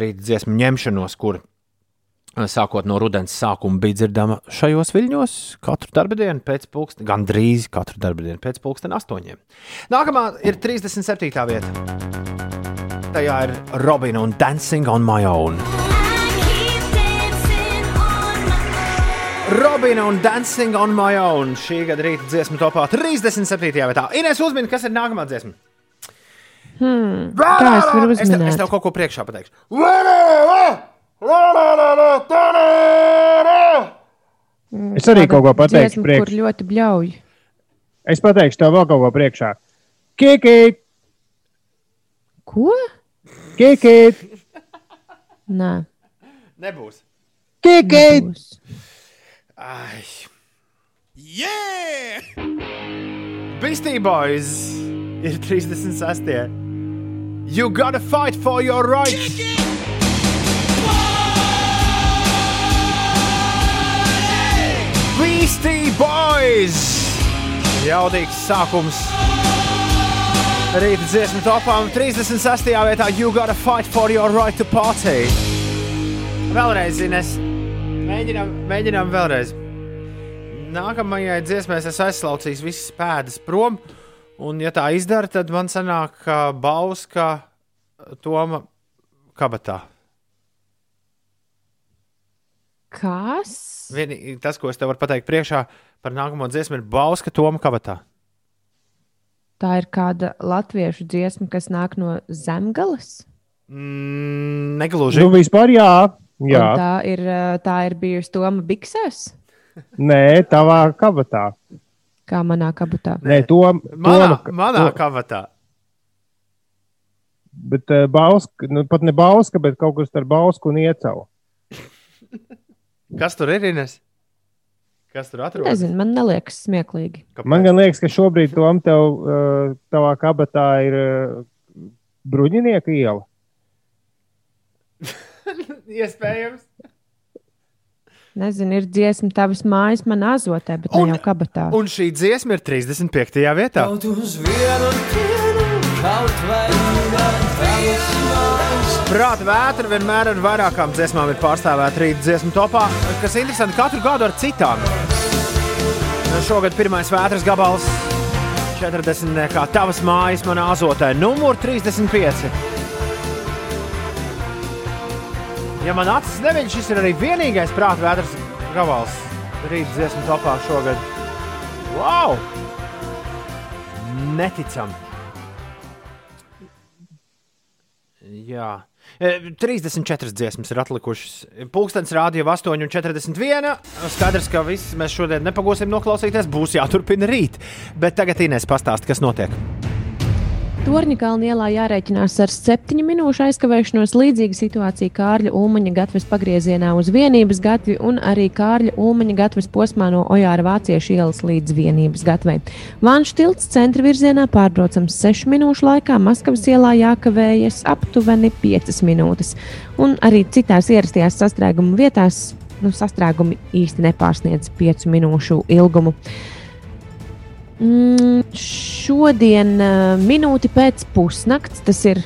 rīta dziesmu ņemšanos, kur sākot no rudens sākuma, bija dzirdama šajos viļņos katru dienu pēc pulksten, gandrīz katru dienu pēc pulksten astoņiem. Nākamā ir 37. vieta. Tajā ir Robina un Dancing on My Own. Robina un Dancing on My Own šī gada rīta dziesmu topā 37. vietā. Ines uzmini, kas ir nākamā dziesma. Hmm, kā es varu Es, te, uzminēt? es tev kaut ko priekšā pateikšu. Es arī kaut ko pateikšu Dziesma, priekš. kur ļoti bļauj. Es pateikšu tev vēl kaut ko priekšā. Kikīt, Ko? kikīt, Nē, Nebūs. kikīt. Ai. Yeah! Beastie Boys ir 36. You gotta fight for your rights! Beastie Boys! Jaudīgs sākums. Rīta dziesmu topām 36. vietā You gotta fight for your right to party. Vēlreiz, Ines. Mēģinām, mēģinām vēlreiz. Nākamajai dziesmai es aizslaucīšu visas pēdas prom. Un, ja tā izdara, tad man sanāk, ka Bauska Toma kabatā. Kas? Vienīgi tas, ko es tev varu pateikt priekšā par nākamo dziesmu, ir Bauska Toma kabatā. Tā ir kāda latviešu dziesma, kas nāk no zemgales. Mm, negluži. Nu, vispār jā. jā. Un Tā ir, tā ir bijusi Toma Biksēs, Nē, tavā kabatā. kā manā kabutā. Nē, to Manā, to- manā to- kabatā. Bet uh, Bauska, nu, pat ne Bauska, bet kaut kas starp Bausku un Iecavu. Kas tur ir? Ines? Kas tur atrodas? Nezinu, man neliekas smieklīgi. Man gan liekas, ka šobrīd tom tev, uh, tavā kabatā ir uh, bruņinieka iela. Iespējams. Nezinu, ir dziesma tavas mājas, man azotē, bet ne jau kabatā. Un šī dziesma ir 35. vietā. Kaut uz vienu dienu, kaut vai tavas mājas. Prāta vētra vienmēr ar vairākām dziesmām ir pārstāvēta rīta dziesmu topā, kas ir interesanti katru gadu ar citām. Šogad pirmais vētras gabals 40. kā tavas mājas manā azotē, numur 35. Ja man acis neviņ, šis ir arī vienīgais prāta vētras gabals rīta dziesmu topā šogad. Wow! Neticami! Jā. E, 34 dziesmas ir atlikušas. Pūkstens rāda jau 8,41. Skaidrs, ka viss mēs šodien nepagūsim noklausīties. Būs jāturpina rīt. Bet tagad Inês pastāst, kas notiek. Torņakalna ielā jārēķinās ar 7 minūšu aizkavēšanos. Līdzīga situācija Kārļa Ulmaņa gatavas pagriezienā uz vienības gatvi un arī Kārļa Ulmaņa gatavas posmā no Ojāra Vāciešu ielas līdz vienības gatvei. Vanšu tilts centra virzienā pārbraucams 6 minūšu laikā, Maskavas ielā jākavējas aptuveni 5 minūtes. Un arī citās ierastajās sastrēguma vietās nu, sastrēgumi īsti nepārsniedz 5 minūšu ilgumu. Mm, šodien, uh, minūti pēc pusnakts, tas ir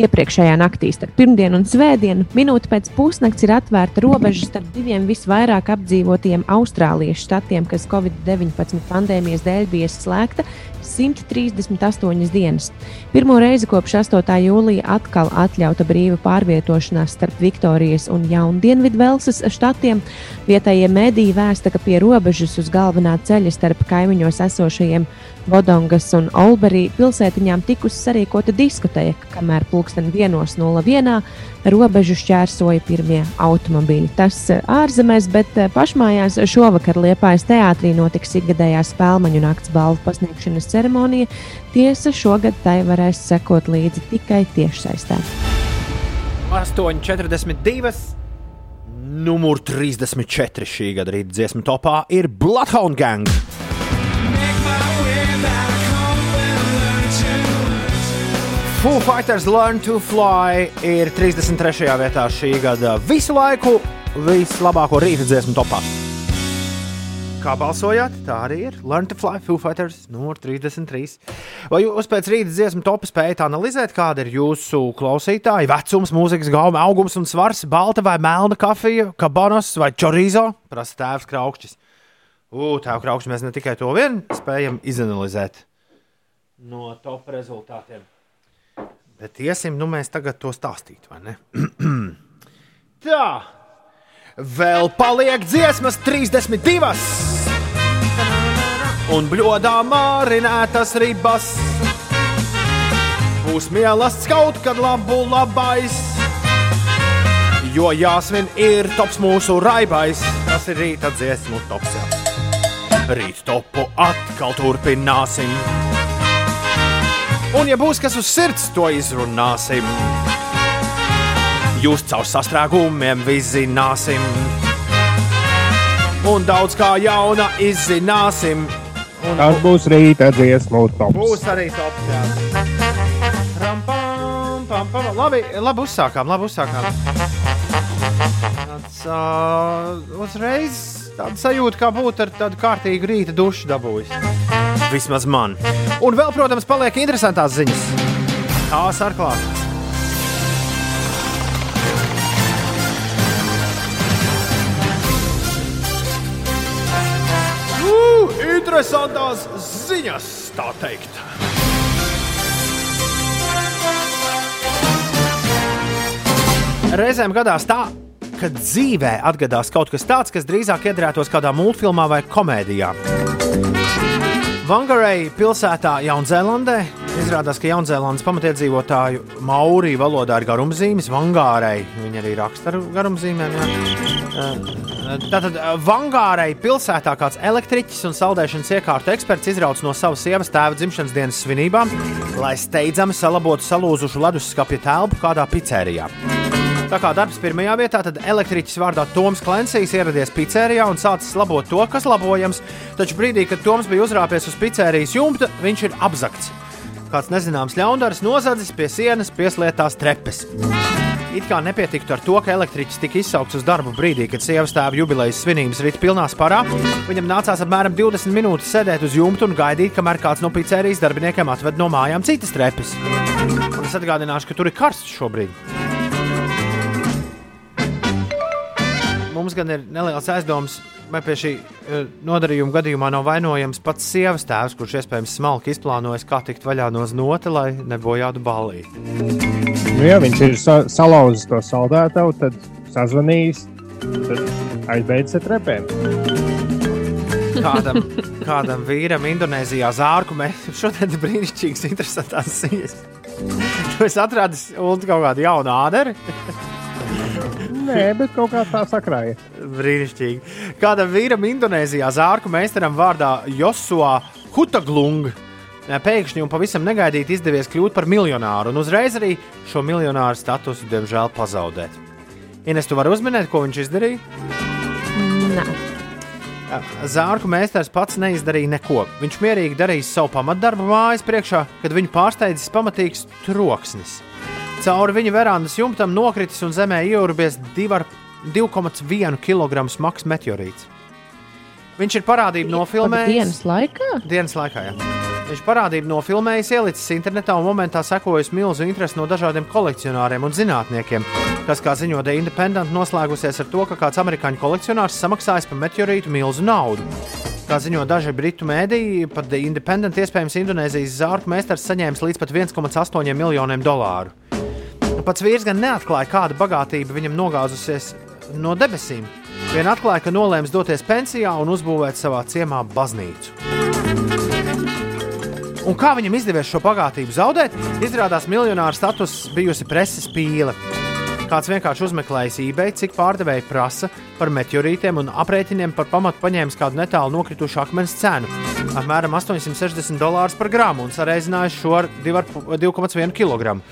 iepriekšējā naktī, starp pirmdienu un svētdienu, minūte pēc pusnakts ir atvērta robeža starp diviem visvairāk apdzīvotiem Austrālijas štatiem, kas Covid-19 pandēmijas dēļ bija slēgta 138 dienas. Pirmo reizi kopš 8. jūlija atkal atļauta brīva pārvietošanās starp Viktorijas un Jaundienvidvelsas štatiem. Vietējie mediji vēsta, ka pie robežas uz galvenā ceļa starp kaimiņos esošajiem Bodongas un Olberī pilsētiņām tikusi sarīkota diskoteka, kamēr pulksten 1.01. robežu šķērsoja pirmie automobīļi. Tas eh, ārzemēs, bet eh, pašmājās šovakar Liepājas teātrī notiks ikgadējā spēļu nakts balvu pasniegšanas ceremonija. Tiesa šogad tai varēs sekot līdzi tikai tiešsaistē. 8,42. Numur 34 šī gada rīta dziesmu topā ir Bloodhound Gang. Foo Fighters Learn to Fly ir 33. vietā šī gada visu laiku vislabāko rīta dziesmu topā. Kā balsojāt, tā arī ir. Learn to Fly, Foo Fighters, numur 33. Vai jūs pēc rīta dziesmu topa spējat analizēt, kāda ir jūsu klausītāja vecums, mūzikas gauma, augums un svars, balta vai melna kafija, kabanos vai chorizo? Prasa tēvs Kraukšķis. Ugh, tēvs Kraukšķis, mēs ne tikai to vien spējam izanalizēt no top rezultātiem. Bet iesim, nu mēs tagad to stāstīt, vai ne? Tā, vēl paliek dziesmas 32. Un bļodā mārinētas ribas. Būs mielasts kaut kad labu labais. Jo jāsvin ir tops mūsu raibais. Tas ir rīta dziesmu tops. Jā. Rīt topu atkal turpināsim. Un, ja būs kas uz sirds, to izrunāsim. Jūs caur sastrēgumiem vizzināsim. Un daudz kā jauna izzināsim. Un Tas būs rīta dziesmu tops. būs arī tops. Jā. Ram, pam, pam, pam. Labi, labi uzsākām, labi uzsākām. Tāds, uh, uzreiz tāda sajūta, kā būtu ar tādu kārtīgu rīta dušu dabūjis. Vismaz man. Un vēl, protams, paliek interesantās ziņas. Tās ar klāstu. Interesantās ziņas, tā teikt. Reizēm gadās tā, ka dzīvē atgadās kaut kas tāds, kas drīzāk iedarētos kādā multfilmā vai komēdijā. Vangarei pilsētā Jaunzēlandē izrādās, ka Jaunzēlandes pamatiedzīvotāju maurī valodā ir garumzīmes, Vangārei. Viņi arī raksta ar garumzīmēm. jā. Eh, Tātad eh, Vangārei pilsētā kāds elektriķis un saldēšanas iekārtu eksperts izrauc no savas sievas tēva dzimšanas dienas svinībām, lai steidzami salabotu salūzušu leduskapja telpu kādā pizzērijā. Tā kā darbs pirmajā vietā, tad elektriķis vārdā Toms Klensijs ieradies pizzērijā un sācis labot to, kas labojams. Taču brīdī, kad Toms bija uzrāpies uz pizzērijas jumta, viņš ir apzakts. Kāds nezināms ļaundaris nozadzis pie sienas pieslietās trepes. It kā nepietiktu ar to, ka elektriķis tika izsaukts uz darbu brīdī, kad sievas tēva jubilejas svinības rīt pilnā sparā. Viņam nācās apmēram 20 minūtes sēdēt uz jumta un gaidīt, kamēr kāds no pizzerijas darbiniekiem atved no mājām citas trepes. Un es atgādināšu, ka tur ir karsts šobrīd. Mums gan ir neliels aizdoms, vai pie šī eh, nodarījuma gadījumā nav vainojams pats sievas tēvs, kurš iespējams smalki izplānojis, kā tikt vaļā no znota, lai nebojātu ballīti. Nu, ja viņš ir sa salauzis to saldētavu, tad sazvanījis, tad aizbeidzis ar trepēm. Kādam, kādam vīram Indonēzijā zārku mēs šodien ir brīnišķīgs, interesants ziņas. Tu esi atradis Ulu, kaut kādu jaunu āderi. Nē, bet kaut kā tā sakrāja. Brīnišķīgi. Kādam vīram Indonēzijā zārku meistaram vārdā Josua Hutaglung pēkšņi un pavisam negaidīti izdevies kļūt par miljonāru, un uzreiz arī šo miljonāru statusu, diemžēl, pazaudēt. Ines, tu vari uzminēt, ko viņš izdarīja? Nē. Zārku meistars pats neizdarīja neko. Viņš mierīgi darīja savu pamatdarbu mājas priekšā, kad viņu pārsteidzis pamatīgs troksnis. Cauri viņa verandas jumtam nokritis un zemē ieurbies 2,1 kg smags meteorīts. Viņš ir parādību nofilmējis. Dienas laikā? Dienas laikā, jā. Viņš parādību nofilmējis, ielicis internetā un momentā sekojas milzu interesi no dažādiem kolekcionāriem un zinātniekiem, kas, kā ziņo The Independent, noslēgusies ar to, ka kāds amerikāņu kolekcionārs samaksājis par meteorītu milzu naudu. Kā ziņo daži britu mēdīji, pat The Independent iespējams Indonēzijas zārku meistars saņēmis līdz pat 1,8 miljoniem dolāru. Pats vīrs gan neatklāja, kāda bagātība viņam nogāzusies no debesīm. Vien atklāja, ka nolēms doties pensijā un uzbūvēt savā ciemā baznīcu. Un kā viņam izdevies šo bagātību zaudēt? Izrādās, miljonāra status bijusi preses pīle. Kāds vienkārši uzmeklējis eBay, cik pārdevēji prasa par meteorītiem un aprēķiniem par pamatu paņēmis kādu netālu nokritušu akmens cenu - apmēram 860 dolārus par gramu un sareizinājis šo ar 2,1 kg.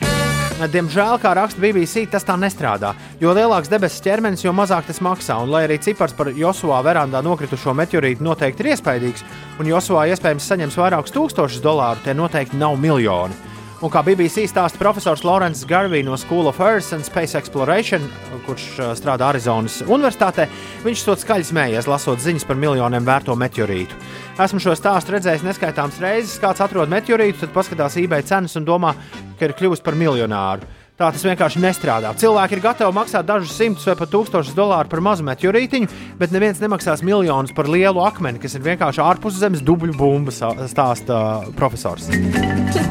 Diemžēl, kā raksta BBC, tas tā nestrādā. Jo lielāks debesu ķermenis, jo mazāk tas maksā. Un, lai arī cipars par Josovā verandā nokritušo meteorītu noteikti ir iespaidīgs, un Josovā iespējams saņems vairākus tūkstošus dolāru, tie noteikti nav miljoni. Un kā BBC stāsta profesors Lorence Garvey no School of Earth and Space Exploration, kurš uh, strādā Arizonas Universitātē, viņš to skaļi smējies, lasot ziņas par miljoniem vērto meteorītu. Esmu šo stāstu redzējis neskaitāmas reizes. Kāds atrod meteorītu, tad paskatās eBay cenas un domā, ka ir kļuvis par miljonāru. Tā tas vienkārši nestrādā. Cilvēki ir gatavi maksāt dažus simtus vai pat tūkstošus dolāru par mazu meteorītiņu, bet neviens nemaksās miljonus par lielu akmeni, kas ir vienkārši ārpus zemes dubļu bumba, stāsta profesors.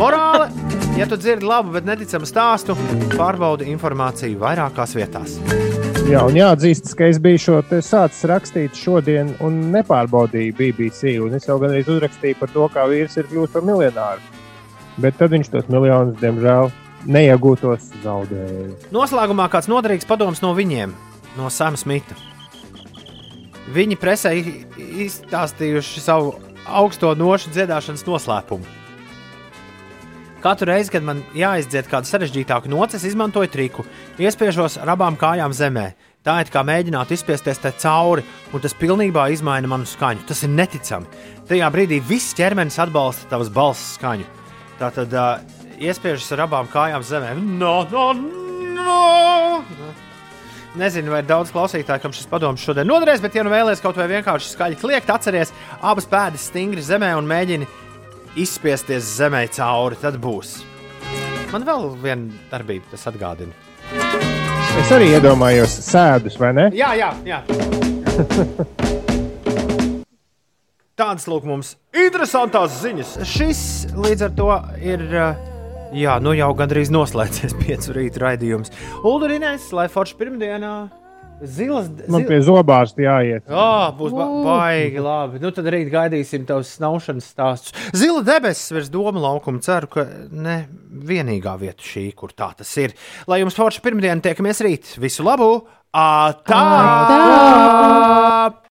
Morāle! Ja tu dzirdi labu, bet neticamu stāstu, pārbaudi informāciju vairākās vietās. Jā, un jāatzīst, ka es biju šo te sācis rakstīt šodien un nepārbaudīju BBC. Un es jau gandrīz uzrakstīju par to, kā vīrs ir kļuvis par miljonāru. Bet tad viņš tos miljonus, diemžēl, neiegūtos zaudēja. Noslēgumā kāds noderīgs padoms no viņiem, no Sama Smita. Viņi presē izstāstījuši savu augsto nošu dziedāšanas noslēpumu. Katru reizi, kad man jāizdzied kāda sarežģītāka nots, es izmantoju triku. Iespiežos ar abām kājām zemē. Tā ir kā mēģināt izspiesties te cauri, un tas pilnībā izmaina manu skaņu. Tas ir neticami. Tajā brīdī viss ķermenis atbalsta tavas balss skaņu. Tā tad uh, iespiežas ar abām kājām zemē. No, no, no! Nezinu, vai daudz klausītāju, kam šis padoms šodien noderēs, bet, ja nu vēlaties kaut vai vienkārši skaļi kliegt, atcerieties, abas pēdas stingri zemē un mēģini izspiesties zemē cauri. Tad būs. Man vēl viena darbība, tas atgādina. Es arī iedomājos sēdus, vai ne? Jā, jā, jā. Tādas lūk mums interesantas ziņas. Šis līdz ar to ir. Jā, nu jau gandrīz noslēdzies piecu rīta raidījums. Ulriņš, lai forši pirmdienā. Zilas, Man pie zobārsta jāiet. Jā, būs ba baigi labi. Nu, tad rīt gaidīsim tavus snaušanas stāstus. Zila debesis virs doma laukuma. Ceru, ka ne vienīgā vieta šī, kur tā tas ir. Lai jums forši pirmdiena tiekamies rīt. Visu labu! Ā, tā! Tā!